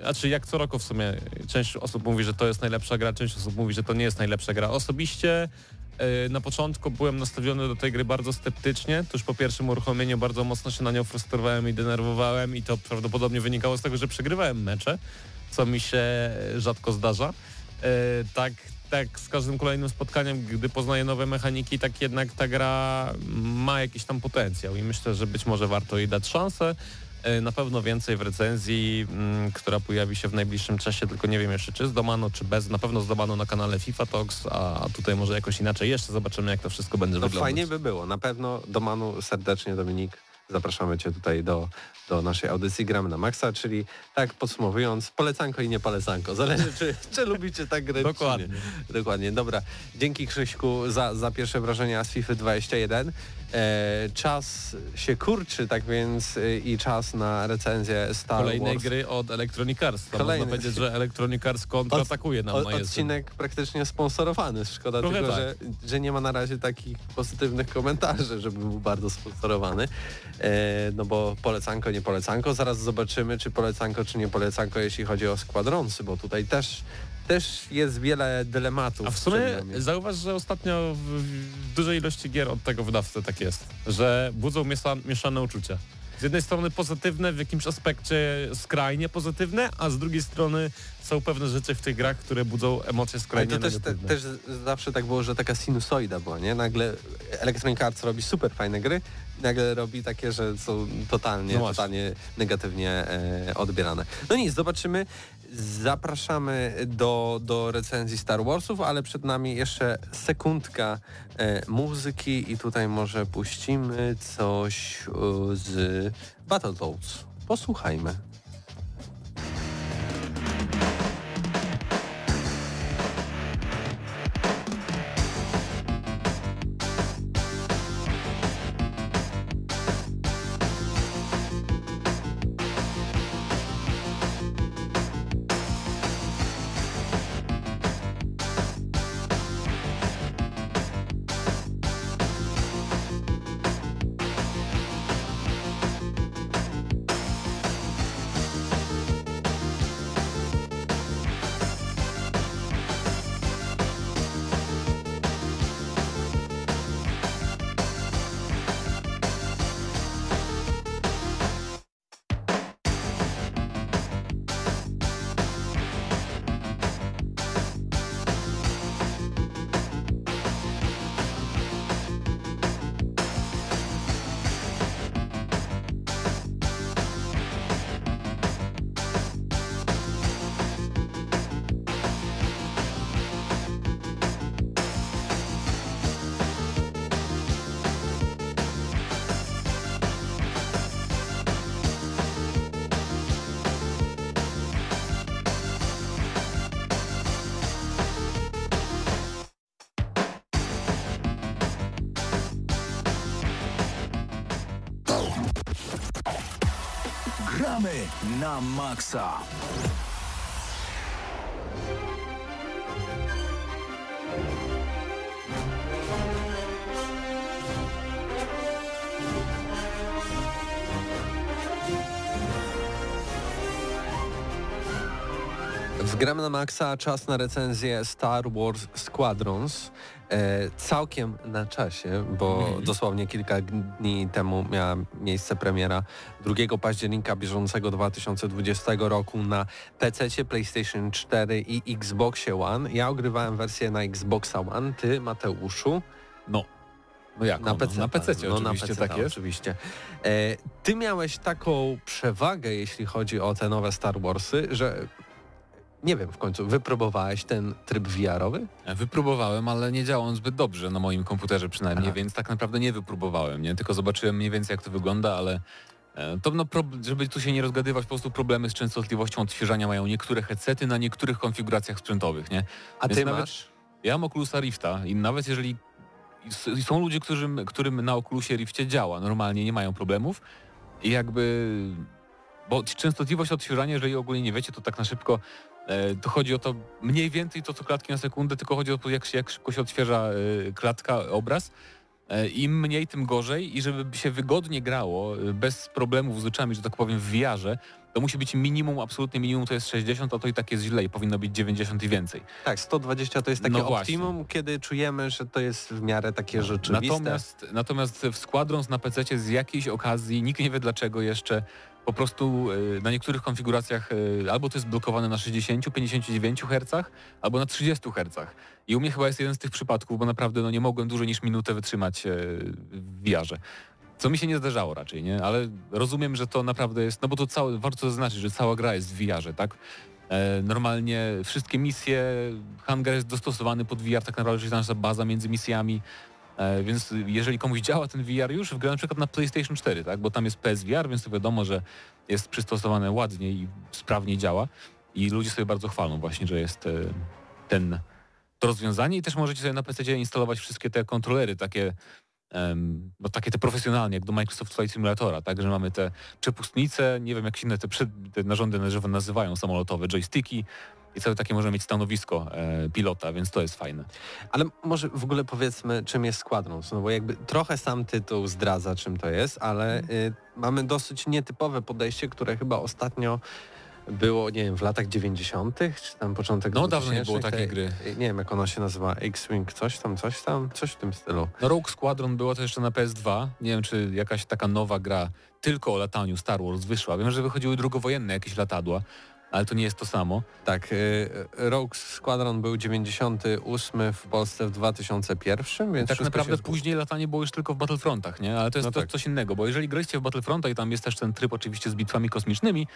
C: Znaczy jak co roku w sumie część osób mówi, że to jest najlepsza gra, część osób mówi, że to nie jest najlepsza gra. Osobiście e, na początku byłem nastawiony do tej gry bardzo sceptycznie. Tuż po pierwszym uruchomieniu bardzo mocno się na nią frustrowałem i denerwowałem i to prawdopodobnie wynikało z tego, że przegrywałem mecze, co mi się rzadko zdarza. E, Tak, tak z każdym kolejnym spotkaniem, gdy poznaję nowe mechaniki, tak jednak ta gra ma jakiś tam potencjał i myślę, że być może warto jej dać szansę. E, Na pewno więcej w recenzji, mm, która pojawi się w najbliższym czasie, tylko nie wiem jeszcze czy z Domano, czy bez. Na pewno z Domano na kanale FIFA Talks, a tutaj może jakoś inaczej. Jeszcze zobaczymy, jak to wszystko będzie
A: No
C: wyglądać.
A: fajnie by było. Na pewno do Manu serdecznie, Dominik, zapraszamy Cię tutaj do, do naszej audycji Gramy na Maxa, czyli tak podsumowując, polecanko i nie polecanko. Zależy, czy, czy lubicie tak grę,
C: Dokładnie.
A: Dokładnie. Dobra. Dzięki Krzyśku za, za pierwsze wrażenia z FIFA 21. E, czas się kurczy, tak więc e, i czas na recenzję Star
C: Kolejnej
A: Wars.
C: gry od Electronic Arts.
A: Kolejny.
C: Można powiedzieć, że Electronic Arts kontratakuje nam
A: O,
C: na jesień.
A: odcinek praktycznie sponsorowany. Szkoda
C: Trochę
A: tylko,
C: tak.
A: że, że nie ma na razie takich pozytywnych komentarzy, żeby był bardzo sponsorowany. E, no bo polecanko, nie polecanko. Zaraz zobaczymy, czy polecanko, czy nie polecanko, jeśli chodzi o składronsy, bo tutaj też, też jest wiele dylematów.
C: A w sumie zauważ, że ostatnio w, dużej ilości gier od tego wydawcy tak jest, że budzą miesza, mieszane uczucia. Z jednej strony pozytywne, w jakimś aspekcie skrajnie pozytywne, a z drugiej strony są pewne rzeczy w tych grach, które budzą emocje
A: Ale
C: skrajnie
A: to też, te, też zawsze tak było, że taka sinusoida była, nie? Nagle Electronic Arts robi super fajne gry, nagle robi takie, że są totalnie,
C: No
A: totalnie negatywnie e, odbierane. No nic, zobaczymy. Zapraszamy do, do recenzji Star Warsów, ale przed nami jeszcze sekundka e, muzyki i tutaj może puścimy coś e, z Battletoads. Posłuchajmy. на Макса.
D: Gramy na maksa.
A: Na czas na recenzję Star Wars Squadrons. E, całkiem na czasie, bo dosłownie kilka dni temu miała miejsce premiera 2 października bieżącego 2020 roku na PC, PlayStation 4 i Xboxie One. Ja ogrywałem wersję na Xboxa One, ty Mateuszu
B: No. No jak?
A: na
B: no,
A: PC.
B: Na PC
A: no, na
B: oczywiście
A: PC,
B: tak jest.
A: Oczywiście. E, ty miałeś taką przewagę, jeśli chodzi o te nowe Star Warsy, że nie wiem, w końcu wypróbowałeś ten tryb VR-owy?
B: Wypróbowałem, ale nie działał on zbyt dobrze na moim komputerze przynajmniej,
A: Aha.
B: więc tak naprawdę nie wypróbowałem, nie? Tylko zobaczyłem mniej więcej jak to wygląda, ale e, to no, żeby tu się nie rozgadywać, po prostu problemy z częstotliwością odświeżania mają niektóre headsety na niektórych konfiguracjach sprzętowych, nie?
A: A
B: Więc
A: ty
B: nawet-
A: masz?
B: Ja mam Oculusa Rifta i nawet jeżeli są ludzie, którym, którym na Oculusie Rifcie działa, normalnie nie mają problemów i jakby, bo częstotliwość odświeżania, jeżeli ogólnie nie wiecie, to tak na szybko e, to chodzi o to mniej więcej to co klatki na sekundę, tylko chodzi o to jak, się, jak szybko się odświeża e, klatka, obraz. E, Im mniej, tym gorzej i żeby się wygodnie grało, e, bez problemów z oczami, że tak powiem w VR-ze, to musi być minimum, absolutnie minimum to jest 60, a to i tak jest źle i powinno być 90 i więcej.
A: Tak, 120 to jest takie
B: No właśnie.
A: optimum, kiedy czujemy, że to jest w miarę takie rzeczywiste.
B: Natomiast, natomiast w Squadrons na PC z jakiejś okazji, nikt nie wie dlaczego jeszcze, po prostu e, na niektórych konfiguracjach e, albo to jest blokowane na 60-59 Hz, albo na 30 Hz. I u mnie chyba jest jeden z tych przypadków, bo naprawdę no, nie mogłem dłużej niż minutę wytrzymać e, w VR-ze. Co mi się nie zdarzało raczej, nie? Ale rozumiem, że to naprawdę jest, no bo to całe, warto zaznaczyć, że cała gra jest w VR-ze, tak? Normalnie wszystkie misje, hangar jest dostosowany pod VR, tak naprawdę, czyli nasza baza między misjami, Więc jeżeli komuś działa ten VR już, w grę na przykład na PlayStation 4, tak? bo tam jest PSVR, więc to wiadomo, że jest przystosowane ładnie i sprawnie działa. I ludzie sobie bardzo chwalą właśnie, że jest e, ten, to rozwiązanie. I też możecie sobie na PC instalować wszystkie te kontrolery takie no takie te profesjonalnie, jak do Microsoft Flight Simulatora, tak, że mamy te przepustnice, nie wiem jak się inne te, te narządy nazywa- nazywają samolotowe, joysticki i całe takie może mieć stanowisko e, pilota, więc to jest fajne.
A: Ale może w ogóle powiedzmy, czym jest Squadrons, no bo jakby trochę sam tytuł zdradza, czym to jest, ale y, mamy dosyć nietypowe podejście, które chyba ostatnio było, nie wiem, w latach 90., czy tam początek
B: No, dawno nie
A: 2000,
B: było takiej gry.
A: Nie wiem, jak ona się nazywa, X-Wing, coś tam, coś tam, coś w tym stylu.
B: No Rogue Squadron było to jeszcze na PS2. Nie wiem, czy jakaś taka nowa gra tylko o lataniu Star Wars wyszła. Wiem, że wychodziły drugowojenne jakieś latadła, ale to nie jest to samo.
A: Tak, y, Rogue Squadron był 98 w Polsce w 2001, więc
B: tak
A: wszystko
B: naprawdę później latanie było już tylko w Battlefrontach, nie? Ale to jest
A: No
B: to
A: tak.
B: coś innego, bo jeżeli graliście w Battlefronta i tam jest też ten tryb oczywiście z bitwami kosmicznymi,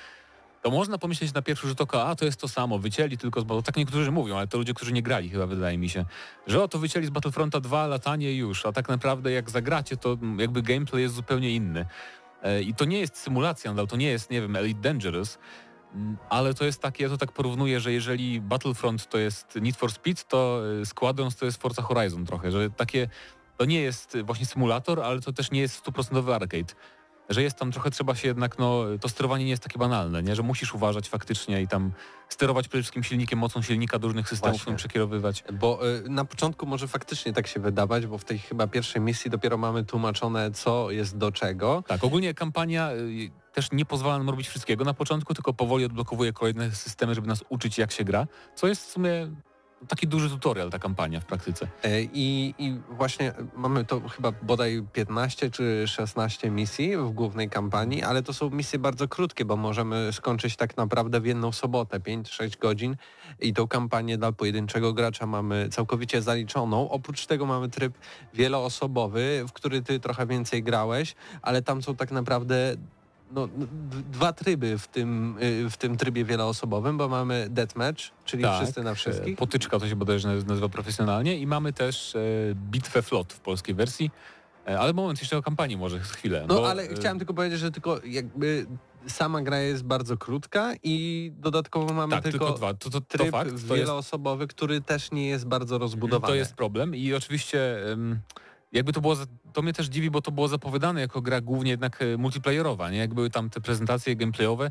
B: to można pomyśleć na pierwszy rzut oka, a to jest to samo, wycięli tylko z Battle- tak niektórzy mówią, ale to ludzie, którzy nie grali chyba wydaje mi się, że o to wycięli z Battlefronta 2 latanie już, a tak naprawdę jak zagracie, to jakby gameplay jest zupełnie inny. E, I to nie jest symulacja, nadal, to nie jest, nie wiem, Elite Dangerous, ale to jest takie, ja to tak porównuję, że jeżeli Battlefront to jest Need for Speed, to e, Squadrons to jest Forza Horizon trochę, że takie, to nie jest właśnie symulator, ale to też nie jest stuprocentowy arcade. Że jest tam trochę trzeba się jednak, no to sterowanie nie jest takie banalne, nie? Że musisz uważać faktycznie i tam sterować przede wszystkim silnikiem, mocą silnika do różnych systemów, którym przekierowywać.
A: Bo y, na początku może faktycznie tak się wydawać, bo w tej chyba pierwszej misji dopiero mamy tłumaczone, co jest do czego.
B: Tak, ogólnie kampania y, też nie pozwala nam robić wszystkiego na początku, tylko powoli odblokowuje kolejne systemy, żeby nas uczyć jak się gra, co jest w sumie taki duży tutorial ta kampania w praktyce.
A: E, I, I właśnie mamy to chyba bodaj 15 czy 16 misji w głównej kampanii, ale to są misje bardzo krótkie, bo możemy skończyć tak naprawdę w jedną sobotę, 5-6 godzin i tą kampanię dla pojedynczego gracza mamy całkowicie zaliczoną. Oprócz tego mamy tryb wieloosobowy, w który ty trochę więcej grałeś, ale tam są tak naprawdę no, d- dwa tryby w tym, y, w tym trybie wieloosobowym, bo mamy deathmatch, czyli wszyscy na
B: e,
A: wszystkich.
B: Potyczka to się bodajże naz- nazywa profesjonalnie i mamy też e, bitwę flot w polskiej wersji, e, ale moment jeszcze o kampanii może chwilę.
A: No
B: bo,
A: ale chciałem tylko powiedzieć, że tylko jakby sama gra jest bardzo krótka i dodatkowo mamy
B: Tak,
A: tylko,
B: tylko dwa. To, to, to
A: tryb
B: fakt. To jest,
A: wieloosobowy, który też nie jest bardzo rozbudowany.
B: to jest problem i oczywiście em, jakby to było, to mnie też dziwi, bo to było zapowiadane jako gra głównie jednak e, multiplayerowa, nie? Jak były tam te prezentacje gameplayowe,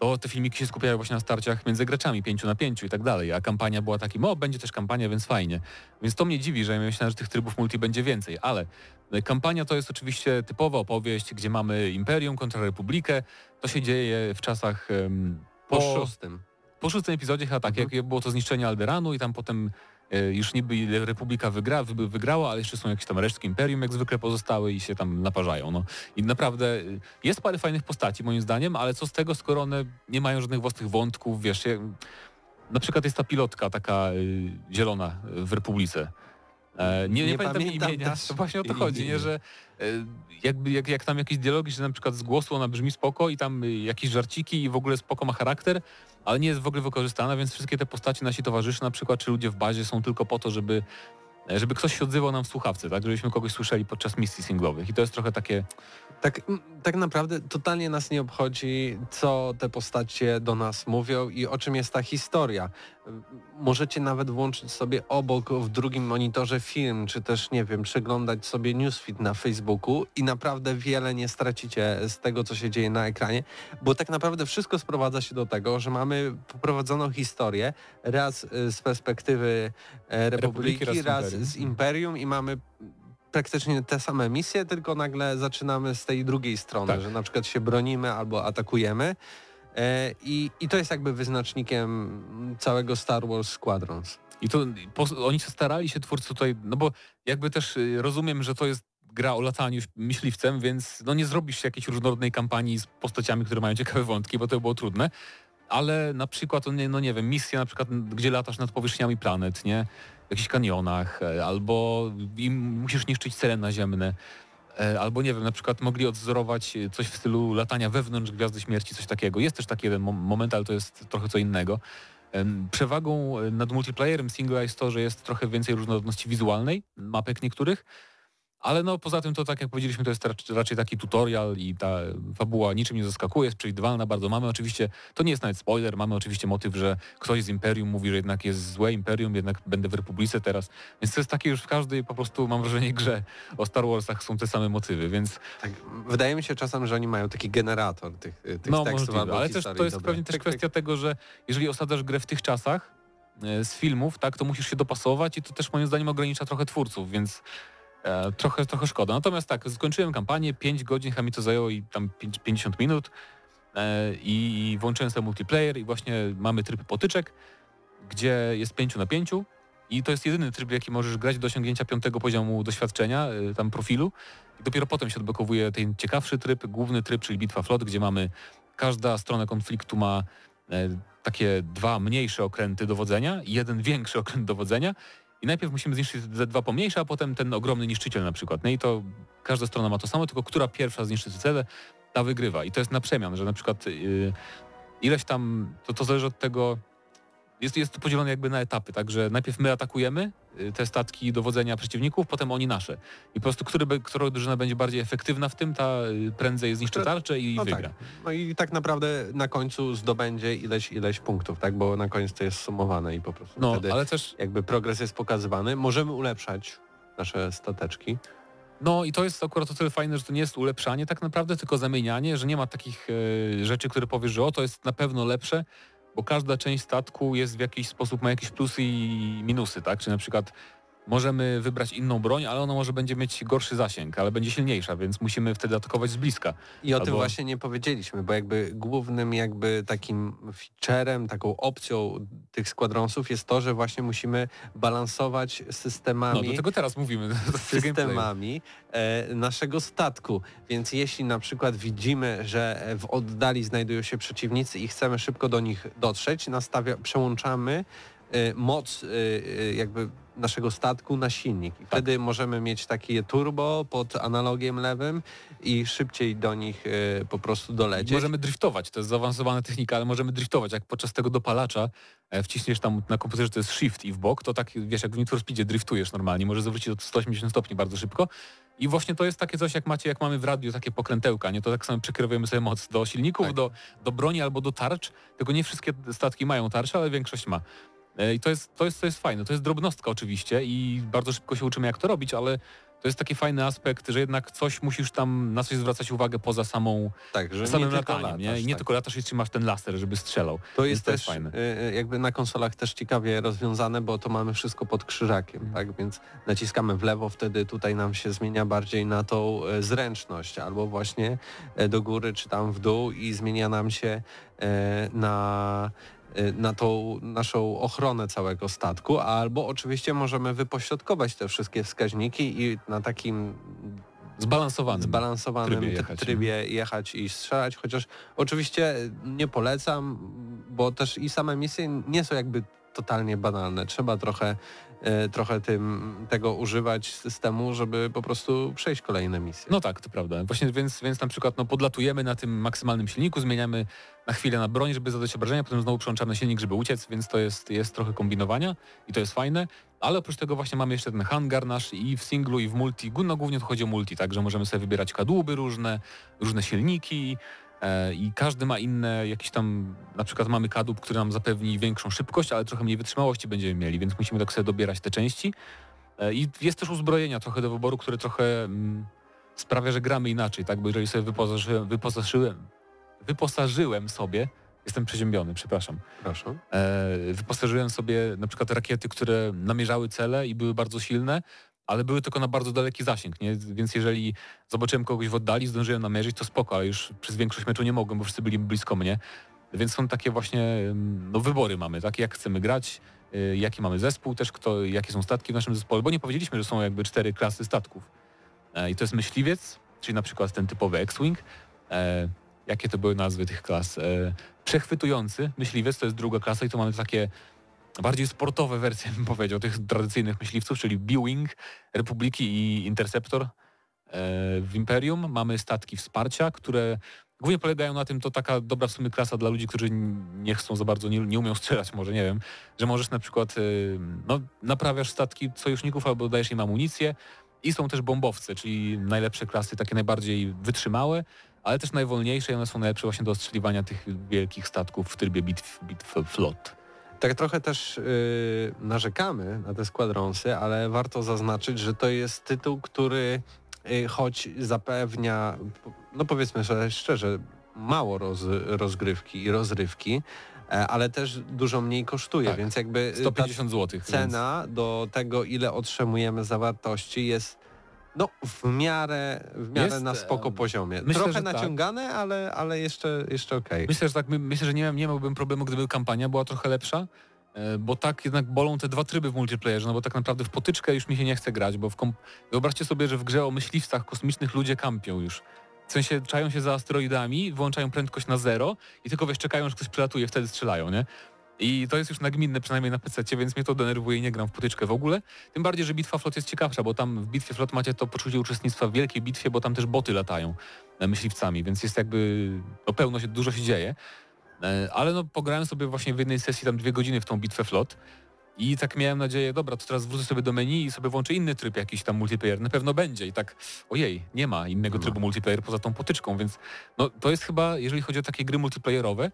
B: to te filmiki się skupiały właśnie na starciach między graczami, pięciu na pięciu i tak dalej, a kampania była takim, o, będzie też kampania, więc fajnie. Więc to mnie dziwi, że ja myślałem, że tych trybów multi będzie więcej, ale e, kampania to jest oczywiście typowa opowieść, gdzie mamy Imperium kontra Republikę, to się dzieje w czasach em,
A: po
B: po,
A: szóstym.
B: po szóstym epizodzie chyba tak,
A: Mhm.
B: jak było to zniszczenie Alderanu i tam potem już niby Republika wygra, wy, wygrała, ale jeszcze są jakieś tam resztki Imperium jak zwykle pozostałe i się tam naparzają. No. I naprawdę y, jest parę fajnych postaci moim zdaniem, ale co z tego, skoro one nie mają żadnych własnych wątków, wiesz, na przykład jest ta pilotka taka y, zielona w Republice. E, nie, nie,
A: Nie
B: pamiętam,
A: pamiętam
B: imienia,
A: też
B: to właśnie o to chodzi, nie, że e, jakby jak, jak tam jakieś dialogi, że na przykład z głosu ona brzmi spoko i tam y, jakieś żarciki i w ogóle spoko ma charakter, ale nie jest w ogóle wykorzystana, więc wszystkie te postaci nasi towarzysze na przykład, czy ludzie w bazie są tylko po to, żeby e, żeby ktoś się odzywał nam w słuchawce, tak? Żebyśmy kogoś słyszeli podczas misji singlowych. I to jest trochę takie,
A: Tak, tak naprawdę totalnie nas nie obchodzi, co te postacie do nas mówią i o czym jest ta historia. Możecie nawet włączyć sobie obok w drugim monitorze film, czy też, nie wiem, przeglądać sobie newsfeed na Facebooku i naprawdę wiele nie stracicie z tego, co się dzieje na ekranie, bo tak naprawdę wszystko sprowadza się do tego, że mamy poprowadzoną historię raz y, z perspektywy e, Republiki,
B: Republiki, raz z Imperium
A: i mamy praktycznie te same misje, tylko nagle zaczynamy z tej drugiej strony,
B: Tak.
A: że na przykład się bronimy albo atakujemy. E, I, I to jest jakby wyznacznikiem całego Star Wars Squadrons.
B: I to po, oni się starali się twórcy tutaj, no bo jakby też y, rozumiem, że to jest gra o lataniu myśliwcem, więc no nie zrobisz jakiejś różnorodnej kampanii z postaciami, które mają ciekawe wątki, bo to by było trudne. Ale na przykład, no nie, no nie wiem, misje na przykład, gdzie latasz nad powierzchniami planet, nie? Jakichś kanionach, e, albo im musisz niszczyć cele naziemne. Albo nie wiem, na przykład mogli odzorować e, coś w stylu latania wewnątrz Gwiazdy Śmierci, coś takiego. Jest też taki jeden mo- moment, ale to jest trochę co innego. Przewagą e, nad multiplayerem singla jest to, że jest trochę więcej różnorodności wizualnej, mapek niektórych, Ale no poza tym to tak jak powiedzieliśmy, to jest raczej, taki tutorial i ta fabuła niczym nie zaskakuje, jest przewidywalna bardzo. Mamy oczywiście, to nie jest nawet spoiler, mamy oczywiście motyw, że ktoś z Imperium mówi, że jednak jest złe Imperium, jednak będę w Republice teraz. Więc to jest takie już w każdej po prostu mam wrażenie grze o Star Warsach są te same motywy, więc
A: Tak, wydaje mi się czasem, że oni mają taki generator tych, tych
B: no
A: tekstów
B: możliwe, ale też to jest
A: Dobra.
B: pewnie też
A: Tyk, tyk.
B: kwestia tego, że jeżeli osadzasz grę w tych czasach e, z filmów, tak, to musisz się dopasować i to też moim zdaniem ogranicza trochę twórców, więc e, trochę, trochę szkoda. Natomiast tak, skończyłem kampanię, 5 godzin, chyba mi to zajęło i tam pięć- 50 minut e, i, włączyłem sobie multiplayer i właśnie mamy tryb potyczek, gdzie jest 5 na 5 i to jest jedyny tryb, jaki możesz grać do osiągnięcia piątego poziomu doświadczenia, e, tam profilu. I dopiero potem się odblokowuje ten ciekawszy tryb, główny tryb, czyli bitwa flot, gdzie mamy każda strona konfliktu ma takie dwa mniejsze okręty dowodzenia i jeden większy okręt dowodzenia. I najpierw musimy zniszczyć te dwa pomniejsze, a potem ten ogromny niszczyciel na przykład. No i to każda strona ma to samo, tylko która pierwsza zniszczy cele, ta wygrywa. I to jest na przemian, że na przykład yy, ileś tam, to, to zależy od tego, jest, jest to podzielone jakby na etapy, także najpierw my atakujemy y, te statki dowodzenia przeciwników, potem oni nasze. I po prostu który, która drużyna będzie bardziej efektywna w tym, ta y, prędzej zniszczy tarczę i
A: No
B: wygra.
A: tak. No i tak naprawdę na końcu zdobędzie ileś, ileś punktów, tak? Bo na koniec to jest sumowane i po prostu
B: No,
A: wtedy
B: ale też
A: jakby progres jest pokazywany. Możemy ulepszać nasze stateczki.
B: No i to jest akurat o tyle fajne, że to nie jest ulepszanie tak naprawdę, tylko zamienianie, że nie ma takich e, rzeczy, które powiesz, że o to jest na pewno lepsze, bo każda część statku jest w jakiś sposób, ma jakieś plusy i minusy, tak? Czy na przykład możemy wybrać inną broń, ale ona może będzie mieć gorszy zasięg, ale będzie silniejsza, więc musimy wtedy atakować z bliska.
A: I o tym
B: Albo-
A: właśnie nie powiedzieliśmy, bo jakby głównym jakby takim featurem, taką opcją tych składronsów jest to, że właśnie musimy balansować
B: No
A: systemami
B: do tego teraz mówimy.
A: systemami e, naszego statku. Więc jeśli na przykład widzimy, że w oddali znajdują się przeciwnicy i chcemy szybko do nich dotrzeć, nastawia, przełączamy e, moc e, jakby naszego statku na silnik. I wtedy możemy mieć takie turbo pod analogiem lewym i szybciej do nich e, po prostu dolecieć.
B: Możemy driftować, to jest zaawansowana technika, ale możemy driftować. Jak podczas tego dopalacza e, wciśniesz tam na komputerze to jest shift i w bok, to tak wiesz, jak w Need for Speedzie driftujesz normalnie, możesz zawrócić do 180 stopni bardzo szybko. I właśnie to jest takie coś, jak macie, jak mamy w radiu, takie pokrętełka, nie? To tak samo przekierowujemy sobie moc do silników,
A: Tak.
B: do, do broni albo do tarcz, tylko nie wszystkie statki mają tarcze, ale większość ma. E, I to jest, to jest, to jest fajne. To jest drobnostka oczywiście i bardzo szybko się uczymy, jak to robić, ale to jest taki fajny aspekt, że jednak coś musisz tam, na coś zwracać uwagę poza samą
A: tak, że
B: samym
A: nie
B: lataniem, nie?
A: latasz,
B: I nie
A: tak.
B: tylko latasz i trzymasz ten laser, żeby strzelał.
A: To jest
B: to
A: też
B: fajne.
A: y, y, jakby na konsolach też ciekawie rozwiązane, bo to mamy wszystko pod krzyżakiem, tak? Więc naciskamy w lewo, wtedy tutaj nam się zmienia bardziej na tą e, zręczność, albo właśnie e, do góry czy tam w dół i zmienia nam się e, na e, na tą naszą ochronę całego statku, albo oczywiście możemy wypośrodkować te wszystkie wskaźniki i na takim
B: Zbalansowany.
A: zbalansowanym
B: trybie jechać,
A: trybie jechać i strzelać, chociaż oczywiście nie polecam, bo też i same misje nie są jakby totalnie banalne. Trzeba trochę, trochę tym, tego używać systemu, żeby po prostu przejść kolejne misje.
B: No tak, to prawda. Właśnie więc, więc na przykład no, podlatujemy na tym maksymalnym silniku, zmieniamy na chwilę na broń, żeby zadać obrażenia, potem znowu przełączamy silnik, żeby uciec, więc to jest, jest trochę kombinowania i to jest fajne. Ale oprócz tego właśnie mamy jeszcze ten hangar nasz i w singlu i w multi. No głównie to chodzi o multi, tak, że możemy sobie wybierać kadłuby różne, różne silniki e, i każdy ma inne jakieś tam, na przykład mamy kadłub, który nam zapewni większą szybkość, ale trochę mniej wytrzymałości będziemy mieli, więc musimy tak sobie dobierać te części. E, I jest też uzbrojenia trochę do wyboru, które trochę mm, sprawia, że gramy inaczej, tak? Bo jeżeli sobie wyposażyłem, wyposażyłem, wyposażyłem sobie, jestem przeziębiony, przepraszam,
A: Proszę.
B: e, wyposażyłem sobie na przykład rakiety, które namierzały cele i były bardzo silne, ale były tylko na bardzo daleki zasięg, nie? Więc jeżeli zobaczyłem kogoś w oddali, zdążyłem namierzyć, to spoko, ale już przez większość meczu nie mogłem, bo wszyscy byli blisko mnie. Więc są takie właśnie no, wybory mamy, tak? Jak chcemy grać, y, jaki mamy zespół też, kto, jakie są statki w naszym zespole, bo nie powiedzieliśmy, że są jakby cztery klasy statków. E, I to jest myśliwiec, czyli na przykład ten typowy X-Wing. E, jakie to były nazwy tych klas? E, przechwytujący myśliwiec to jest druga klasa i to mamy takie bardziej sportowe wersje, bym powiedział, tych tradycyjnych myśliwców, czyli B-Wing, Republiki i Interceptor. E, w Imperium mamy statki wsparcia, które głównie polegają na tym, to taka dobra w sumie klasa dla ludzi, którzy nie chcą za bardzo, nie, nie umią strzelać może, nie wiem, że możesz na przykład, y, no, naprawiasz statki sojuszników albo dajesz im amunicję I są też bombowce, czyli najlepsze klasy, takie najbardziej wytrzymałe, ale też najwolniejsze i one są najlepsze właśnie do ostrzeliwania tych wielkich statków w trybie bitw, bitw flot.
A: Tak trochę też yy, narzekamy na te składronsy, ale warto zaznaczyć, że to jest tytuł, który yy, choć zapewnia, no powiedzmy sobie szczerze, mało roz, rozgrywki i rozrywki, e, ale też dużo mniej kosztuje,
B: Tak.
A: więc jakby y,
B: 150 zł.
A: ta cena do tego, ile otrzymujemy zawartości jest no w miarę, w miarę
B: Jest,
A: na spoko poziomie.
B: myślę,
A: Trochę
B: tak.
A: naciągane, ale, ale jeszcze, jeszcze okej.
B: Myślę, że tak, my- myślę, że nie, nie miałbym problemu, gdyby kampania była trochę lepsza, e, bo tak jednak bolą te dwa tryby w multiplayerze, no bo tak naprawdę w potyczkę już mi się nie chce grać, bo w kom... wyobraźcie sobie, że w grze o myśliwcach kosmicznych ludzie kampią już. W sensie czają się za asteroidami, włączają prędkość na zero i tylko wiesz, czekają, że ktoś przylatuje, wtedy strzelają, nie? I to jest już nagminne, przynajmniej na PC, więc mnie to denerwuje i nie gram w potyczkę w ogóle. Tym bardziej, że bitwa flot jest ciekawsza, bo tam w bitwie flot macie to poczucie uczestnictwa w wielkiej bitwie, bo tam też boty latają e, myśliwcami, więc jest jakby no, pełno się, dużo się dzieje. E, Ale no pograłem sobie właśnie w jednej sesji tam dwie godziny w tą bitwę flot i tak miałem nadzieję, dobra, to teraz wrócę sobie do menu i sobie włączę inny tryb jakiś tam multiplayer. Na pewno będzie i tak, ojej, nie ma innego trybu multiplayer poza tą potyczką, więc no to jest chyba, jeżeli chodzi o takie gry multiplayerowe,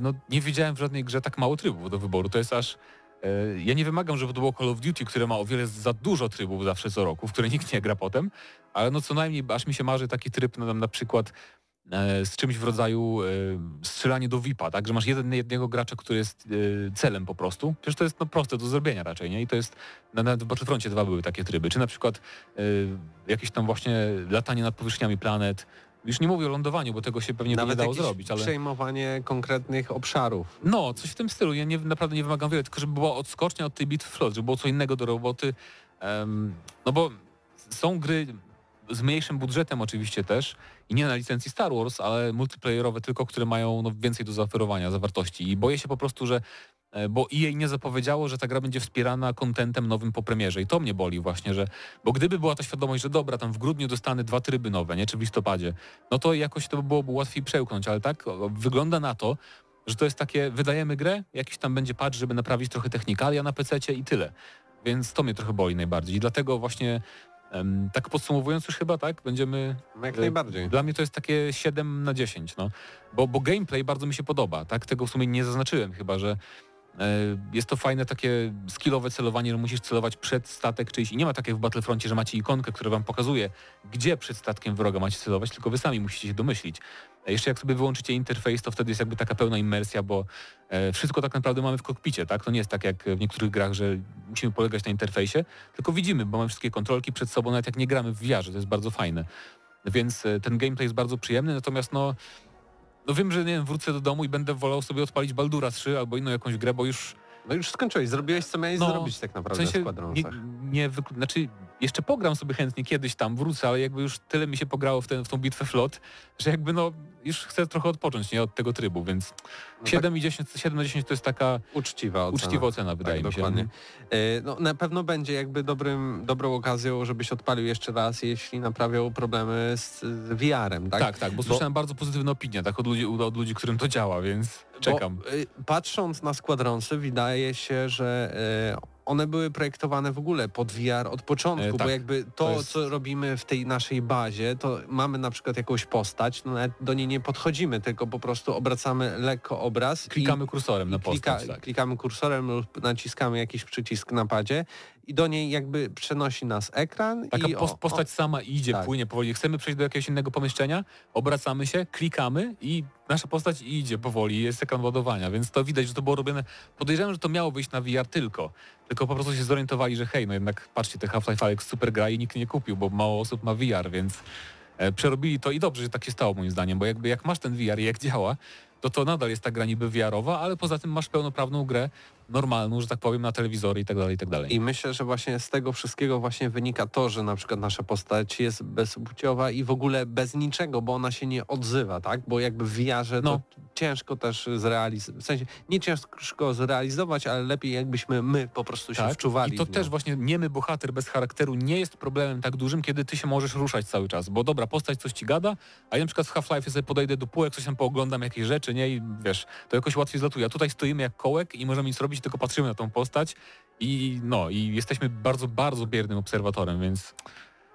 B: no nie widziałem w żadnej grze tak mało trybów do wyboru. To jest aż e, ja nie wymagam, żeby to było Call of Duty, które ma o wiele za dużo trybów zawsze co roku, w które nikt nie gra potem, ale no co najmniej aż mi się marzy taki tryb no, na przykład e, z czymś w rodzaju e, strzelanie do VIP-a, tak? Że masz jeden, jednego gracza, który jest e, celem po prostu. Przecież to jest no, proste do zrobienia raczej, nie? I to jest, na, na w Battlefroncie dwa były takie tryby. Czy na przykład e, jakieś tam właśnie latanie nad powierzchniami planet. Już nie mówię o lądowaniu, bo tego się pewnie by nie
A: Nawet
B: dało zrobić, ale...
A: przejmowanie konkretnych obszarów.
B: No, coś w tym stylu. Ja nie, naprawdę nie wymagam wiele, tylko żeby była odskocznia od tej bitwy flot, żeby było co innego do roboty. Em, no bo są gry z mniejszym budżetem oczywiście też i nie na licencji Star Wars, ale multiplayerowe tylko, które mają no, więcej do zaoferowania zawartości. I boję się po prostu, że e, bo EA nie zapowiedziało, że ta gra będzie wspierana kontentem nowym po premierze i to mnie boli właśnie, że bo gdyby była ta świadomość, że dobra, tam w grudniu dostanę dwa tryby nowe, nie, czy w listopadzie, no to jakoś to byłoby łatwiej przełknąć, ale tak wygląda na to, że to jest takie, wydajemy grę, jakiś tam będzie patch, żeby naprawić trochę technikalia na PC i tyle. Więc to mnie trochę boli najbardziej i dlatego właśnie tak podsumowując już chyba, tak, będziemy
A: Jak
B: E,
A: najbardziej.
B: dla mnie to jest takie 7 na 10, no. Bo, bo gameplay bardzo mi się podoba, tak? Tego w sumie nie zaznaczyłem chyba, że e, jest to fajne takie skillowe celowanie, że musisz celować przed statek czyjś i nie ma tak jak w Battlefroncie, że macie ikonkę, która wam pokazuje, gdzie przed statkiem wroga macie celować, tylko wy sami musicie się domyślić. Jeszcze jak sobie wyłączycie interfejs, to wtedy jest jakby taka pełna imersja, bo e, wszystko tak naprawdę mamy w kokpicie, tak? To nie jest tak jak w niektórych grach, że musimy polegać na interfejsie, tylko widzimy, bo mamy wszystkie kontrolki przed sobą, nawet jak nie gramy w VR, to jest bardzo fajne. Więc e, ten gameplay jest bardzo przyjemny, natomiast no, no wiem, że nie wiem, wrócę do domu i będę wolał sobie odpalić Baldura 3 albo inną jakąś grę, bo już
A: No już skończyłeś, zrobiłeś co miałeś
B: No,
A: zrobić tak
B: w
A: naprawdę w
B: sensie nie,
A: Squadronsach.
B: nie wyklu- znaczy jeszcze pogram sobie chętnie kiedyś tam, wrócę, ale jakby już tyle mi się pograło w, ten, w tą bitwę flot, że jakby no już chcę trochę odpocząć nie od tego trybu, więc
A: No
B: 7, i 10, 7 na 10 to jest taka
A: tak uczciwa ocena.
B: uczciwa ocena, wydaje
A: tak,
B: mi się.
A: dokładnie. E, No, na pewno będzie jakby dobrym, dobrą okazją, żebyś odpalił jeszcze raz, jeśli naprawią problemy z, z VR-em, tak?
B: Tak, tak, bo słyszałem bardzo pozytywne opinie tak, od ludzi, od ludzi, którym to działa, więc czekam.
A: Bo, y, patrząc na składronsy, wydaje się, że y, one były projektowane w ogóle pod VR od początku,
B: E,
A: bo
B: tak.
A: jakby to,
B: To jest-
A: co robimy w tej naszej bazie, to mamy na przykład jakąś postać, no nawet do niej nie podchodzimy, tylko po prostu obracamy lekko obraz.
B: Klikamy kursorem na
A: i klika,
B: postać. tak.
A: klikamy kursorem lub naciskamy jakiś przycisk na padzie i do niej jakby przenosi nas ekran
B: Taka
A: i
B: pos-
A: o,
B: postać sama idzie,
A: tak.
B: płynie powoli. Chcemy przejść do jakiegoś innego pomieszczenia, obracamy się, klikamy i nasza postać idzie powoli, jest ekran ładowania, więc to widać, że to było robione. Podejrzewam, że to miało wyjść na VR tylko. Tylko po prostu się zorientowali, że hej, no jednak patrzcie, te Half-Life Alyx super gra i nikt nie kupił, bo mało osób ma VR, więc przerobili to i dobrze, że tak się stało moim zdaniem, bo jakby jak masz ten VR i jak działa, to to nadal jest ta gra niby VR-owa, ale poza tym masz pełnoprawną grę, normalną, że tak powiem, na telewizory i tak dalej, i tak dalej.
A: I myślę, że właśnie z tego wszystkiego właśnie wynika to, że na przykład nasza postać jest bezpłciowa i w ogóle bez niczego, bo ona się nie odzywa, tak? Bo jakby w VR-ze
B: No.
A: to ciężko też zrealizować, w sensie nie ciężko zrealizować, ale lepiej jakbyśmy my po prostu się wczuwali.
B: Tak. I to też właśnie niemy bohater bez charakteru nie jest problemem tak dużym, kiedy ty się możesz ruszać cały czas. Bo dobra, postać coś ci gada, a ja na przykład w Half-Life sobie podejdę do półek, coś tam pooglądam jakieś rzeczy, nie? I wiesz, to jakoś łatwiej zlatuje. A tutaj stoimy jak kołek i możemy nic robić, robić, tylko patrzymy na tą postać i no, i jesteśmy bardzo, bardzo biernym obserwatorem, więc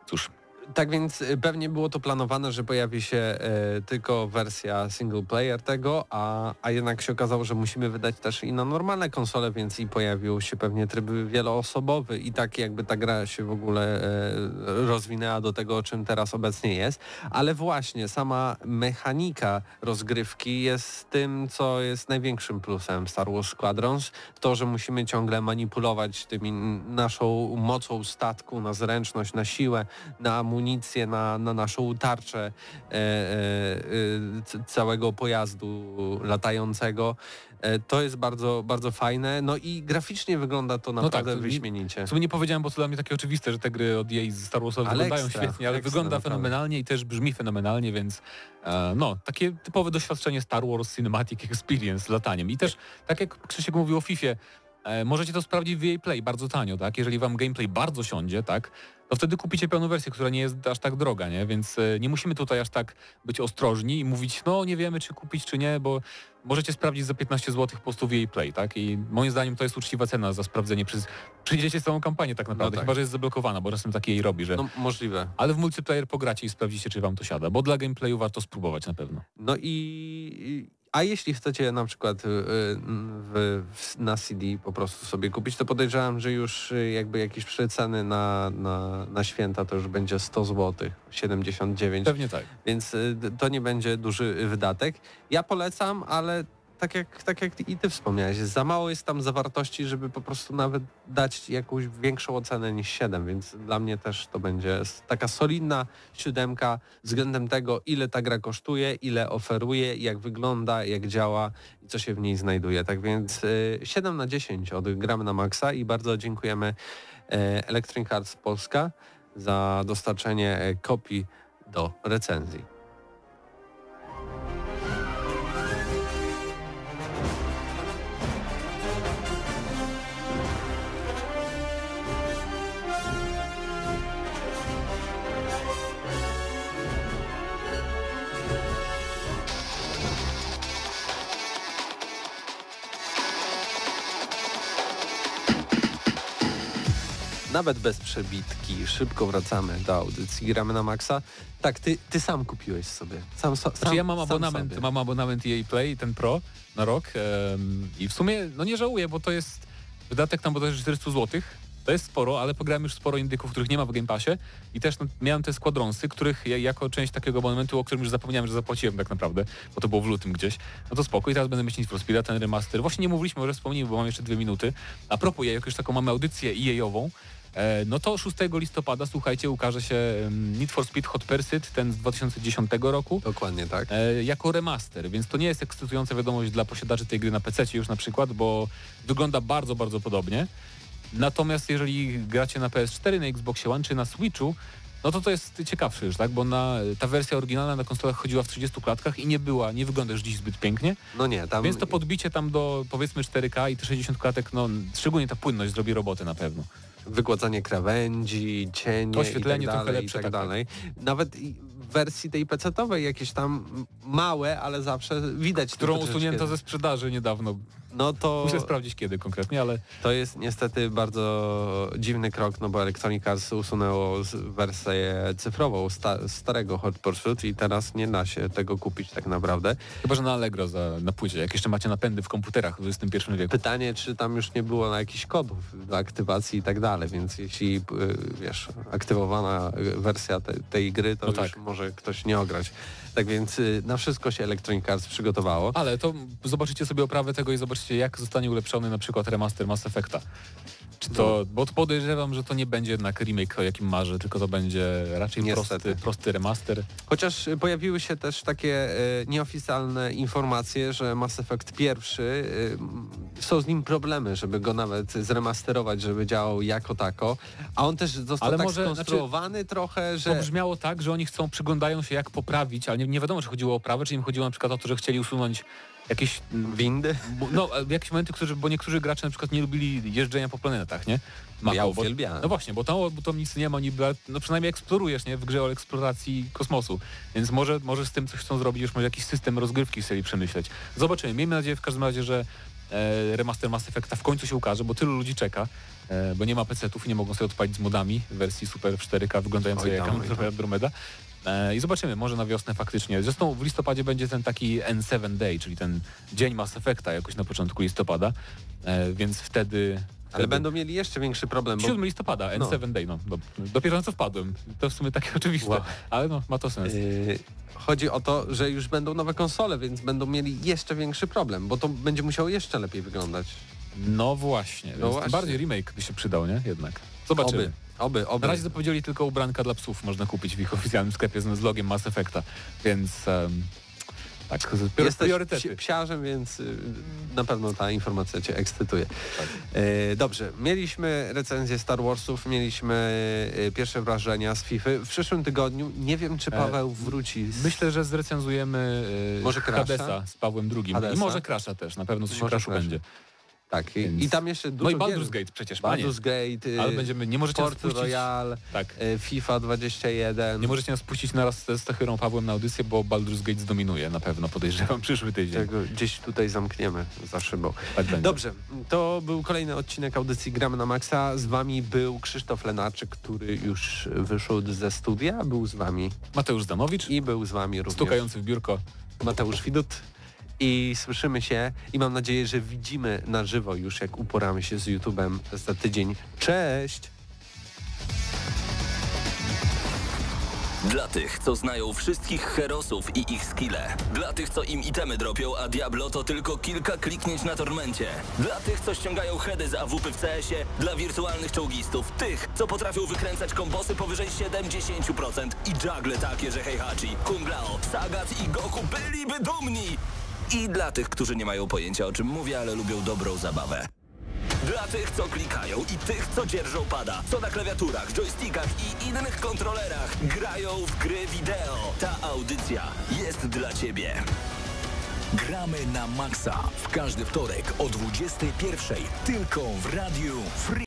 B: cóż,
A: Tak więc y, pewnie było to planowane, że pojawi się e, tylko wersja single player tego, a, a jednak się okazało, że musimy wydać też i na normalne konsole, więc i pojawił się pewnie tryb wieloosobowy i tak jakby ta gra się w ogóle e, rozwinęła do tego, czym teraz obecnie jest. Ale właśnie sama mechanika rozgrywki jest tym, co jest największym plusem Star Wars Squadrons. To, że musimy ciągle manipulować tymi naszą mocą statku na zręczność, na siłę, na amunicję, na, na naszą tarczę e, e, e, całego pojazdu latającego. E, to jest bardzo, bardzo fajne. No i graficznie wygląda to
B: tak,
A: naprawdę
B: to mi-
A: wyśmienicie.
B: w sumie nie powiedziałem, bo to dla mnie takie oczywiste, że te gry od jej z Star Warsowych wyglądają
A: ekstra,
B: świetnie, ale
A: ekstra,
B: wygląda
A: naprawdę.
B: fenomenalnie i też brzmi fenomenalnie, więc e, no, takie typowe doświadczenie Star Wars Cinematic Experience z lataniem. I też, tak jak Krzysiek mówił o FIFA, e, możecie to sprawdzić w EA Play bardzo tanio, tak? Jeżeli wam gameplay bardzo siądzie, tak? To wtedy kupicie pełną wersję, która nie jest aż tak droga, nie? Więc e, nie musimy tutaj aż tak być ostrożni i mówić, no nie wiemy, czy kupić, czy nie, bo możecie sprawdzić za 15 zł po prostu w EA Play, tak? I moim zdaniem to jest uczciwa cena za sprawdzenie przez... Przejdziecie całą kampanię tak naprawdę,
A: tak.
B: chyba, że jest zablokowana, bo czasem takie jej robi, że...
A: No możliwe.
B: Ale w multiplayer pogracie i sprawdzicie, czy wam to siada, bo dla gameplayu warto spróbować na pewno.
A: No i a jeśli chcecie na przykład y, y, w, w, na CD po prostu sobie kupić, to podejrzewam, że już y, jakby jakieś przeceny na, na, na święta to już będzie 100 zł, 79,
B: Pewnie tak.
A: więc to nie będzie duży wydatek. Ja polecam, ale tak jak, tak jak i ty wspomniałeś, za mało jest tam zawartości, żeby po prostu nawet dać jakąś większą ocenę niż 7, więc dla mnie też to będzie taka solidna siódemka względem tego, ile ta gra kosztuje, ile oferuje, jak wygląda, jak działa i co się w niej znajduje. Tak więc y, 7 na 10 od Gramy na Maxa i bardzo dziękujemy e, Electronic Arts Polska za dostarczenie e, kopii do recenzji. Nawet bez przebitki, szybko wracamy do audycji Gramy na Maxa. Tak, ty, ty sam kupiłeś sobie. Sam, sam,
B: Znaczy ja mam abonament,
A: sobie.
B: mam abonament EA Play, ten Pro na rok em, i w sumie no nie żałuję, bo to jest wydatek tam bodajże 400 zł. To jest sporo, ale pograłem już sporo indyków, których nie ma w Game Passie i też no, miałem te składronsy, których ja, jako część takiego abonamentu, o którym już zapomniałem, że zapłaciłem tak naprawdę, bo to było w lutym gdzieś. No to spoko i teraz będę myśleć for Speeda, ten remaster. Właśnie nie mówiliśmy, może wspomnimy, bo mam jeszcze dwie minuty. A propos, ja jak już taką mamy audycję EA-ową, No to 6 listopada, słuchajcie, ukaże się Need for Speed Hot Pursuit, ten z 2010 roku,
A: Dokładnie tak.
B: e, jako remaster, więc to nie jest ekscytująca wiadomość dla posiadaczy tej gry na PC już na przykład, bo wygląda bardzo, bardzo podobnie. Natomiast jeżeli gracie na PS4, na Xboxie One czy na Switchu, no to to jest ciekawsze już, tak? Bo na, ta wersja oryginalna na konsolach chodziła w 30 klatkach i nie była, nie wygląda już dziś zbyt pięknie,
A: No nie, tam...
B: więc to podbicie tam do powiedzmy 4K i te 60 klatek, no szczególnie ta płynność zrobi robotę na pewno.
A: Wygładzanie krawędzi, cienie
B: Oświetlenie
A: i tak
B: trochę
A: dalej,
B: lepsze,
A: i tak
B: tak,
A: dalej. Nawet i w wersji tej PC-owej jakieś tam małe, ale zawsze widać
B: Którą usunięto ze sprzedaży niedawno.
A: No to,
B: Muszę sprawdzić kiedy konkretnie, ale
A: to jest niestety bardzo dziwny krok, no bo Electronic Arts usunęło wersję cyfrową sta, starego Hot Pursuit i teraz nie da się tego kupić tak naprawdę.
B: chyba, że na Allegro za, na płycie. Jak jeszcze macie napędy w komputerach w XXI wieku.
A: Pytanie, czy tam już nie było na jakichś kodów do aktywacji i tak dalej, więc jeśli y, wiesz, aktywowana wersja te, tej gry, to
B: No tak.
A: może ktoś nie ograć. Tak więc y, na wszystko się Electronic Arts przygotowało.
B: Ale to zobaczycie sobie oprawę tego i zobaczycie jak zostanie ulepszony na przykład remaster Mass Effecta. Czy to, bo to podejrzewam, że to nie będzie jednak remake, o jakim marzę, tylko to będzie raczej prosty, prosty remaster.
A: Chociaż y, pojawiły się też takie y, nieoficjalne informacje, że Mass Effect pierwszy, y, są z nim problemy, żeby go nawet zremasterować, żeby działał jako tako, a on też został
B: Ale
A: tak
B: może, znaczy,
A: skonstruowany trochę,
B: To
A: że...
B: brzmiało tak, że oni chcą, przyglądają się jak poprawić, ale nie, nie wiadomo, czy chodziło o oprawę, czy im chodziło na przykład o to, że chcieli usunąć jakieś
A: Windy?
B: Bo, no, e, jakieś momenty, którzy, bo niektórzy gracze na przykład nie lubili jeżdżenia po planetach, nie? Mapą,
A: Ja
B: bo-
A: uwielbiałem.
B: No właśnie, bo tam, bo tam nic nie ma, niby, no przynajmniej eksplorujesz, nie? W grze o eksploracji kosmosu. Więc może, może z tym coś chcą zrobić, już może jakiś system rozgrywki sobie przemyśleć. Zobaczymy. Miejmy nadzieję w każdym razie, że e, remaster Mass Effecta w końcu się ukaże, bo tylu ludzi czeka, e, bo nie ma PC-ów i nie mogą sobie odpalić z modami w wersji Super w 4K wyglądającej jak. Andromeda. E, I zobaczymy, może na wiosnę faktycznie. Zresztą w listopadzie będzie ten taki N7 Day, czyli ten dzień Mass Effecta jakoś na początku listopada, e, więc wtedy...
A: Ale będą mieli jeszcze większy problem, bo
B: 7 listopada,
A: No.
B: N7 Day, no. do- Dopiero na co wpadłem. To w sumie takie oczywiste,
A: Wow.
B: ale no, ma to sens.
A: Yy, chodzi o to, że już będą nowe konsole, więc będą mieli jeszcze większy problem, bo to będzie musiało jeszcze lepiej wyglądać.
B: No właśnie, więc
A: właśnie.
B: tym bardziej remake by się przydał, nie? Jednak. Zobaczymy.
A: Oby, oby, oby.
B: Na razie zapowiedzieli tylko ubranka dla psów, można kupić w ich oficjalnym sklepie z logiem Mass Effecta, więc em, tak,
A: Jesteś
B: priorytety.
A: psi- psiarzem, więc y, na pewno ta informacja Cię ekscytuje.
B: Tak.
A: E, dobrze, mieliśmy recenzję Star Warsów, mieliśmy e, pierwsze wrażenia z FIFA. W przyszłym tygodniu nie wiem, czy
B: E,
A: Paweł wróci. Z...
B: Myślę, że zrecenzujemy e,
A: Może?
B: Hadesa z Pawłem II
A: Hadesa?
B: i może Crasha też, na pewno coś
A: Może Crasha.
B: będzie.
A: Tak, i,
B: Więc-
A: i tam jeszcze dużo
B: No i. Baldur's Gate przecież, panie.
A: Baldur's Gate, y,
B: Ale będziemy, nie możecie
A: Port
B: puścić,
A: Royale,
B: tak,
A: e, FIFA 21.
B: nie możecie nas puścić naraz z Stachyrą Pawłem na audycję, bo Baldur's Gate zdominuje na pewno, podejrzewam, przyszły tydzień.
A: Tego gdzieś tutaj zamkniemy za szybą.
B: Tak będzie.
A: Dobrze, to był kolejny odcinek audycji Gramy na Maxa. Z wami był Krzysztof Lenarczyk, który już wyszedł ze studia. Był z wami
B: Mateusz Zdanowicz,
A: i był z wami również
B: stukający w biurko.
A: Mateusz Widut. I słyszymy się i mam nadzieję, że widzimy na żywo już, jak uporamy się z YouTube'em za tydzień. Cześć!
E: Dla tych, co znają wszystkich herosów i ich skille. Dla tych, co im itemy dropią, a Diablo to tylko kilka kliknięć na tormencie. Dla tych, co ściągają heady z AWP w CS-ie. Dla wirtualnych czołgistów. Tych, co potrafią wykręcać kombosy powyżej 70% i juggle takie, że Heihachi, Kung Lao, Sagat i Goku byliby dumni. I dla tych, którzy nie mają pojęcia o czym mówię, ale lubią dobrą zabawę. Dla tych, co klikają i tych, co dzierżą pada, co na klawiaturach, joystickach i innych kontrolerach grają w gry wideo. Ta audycja jest dla Ciebie.
D: Gramy na maksa w każdy wtorek o 21.00 tylko w Radiu Free.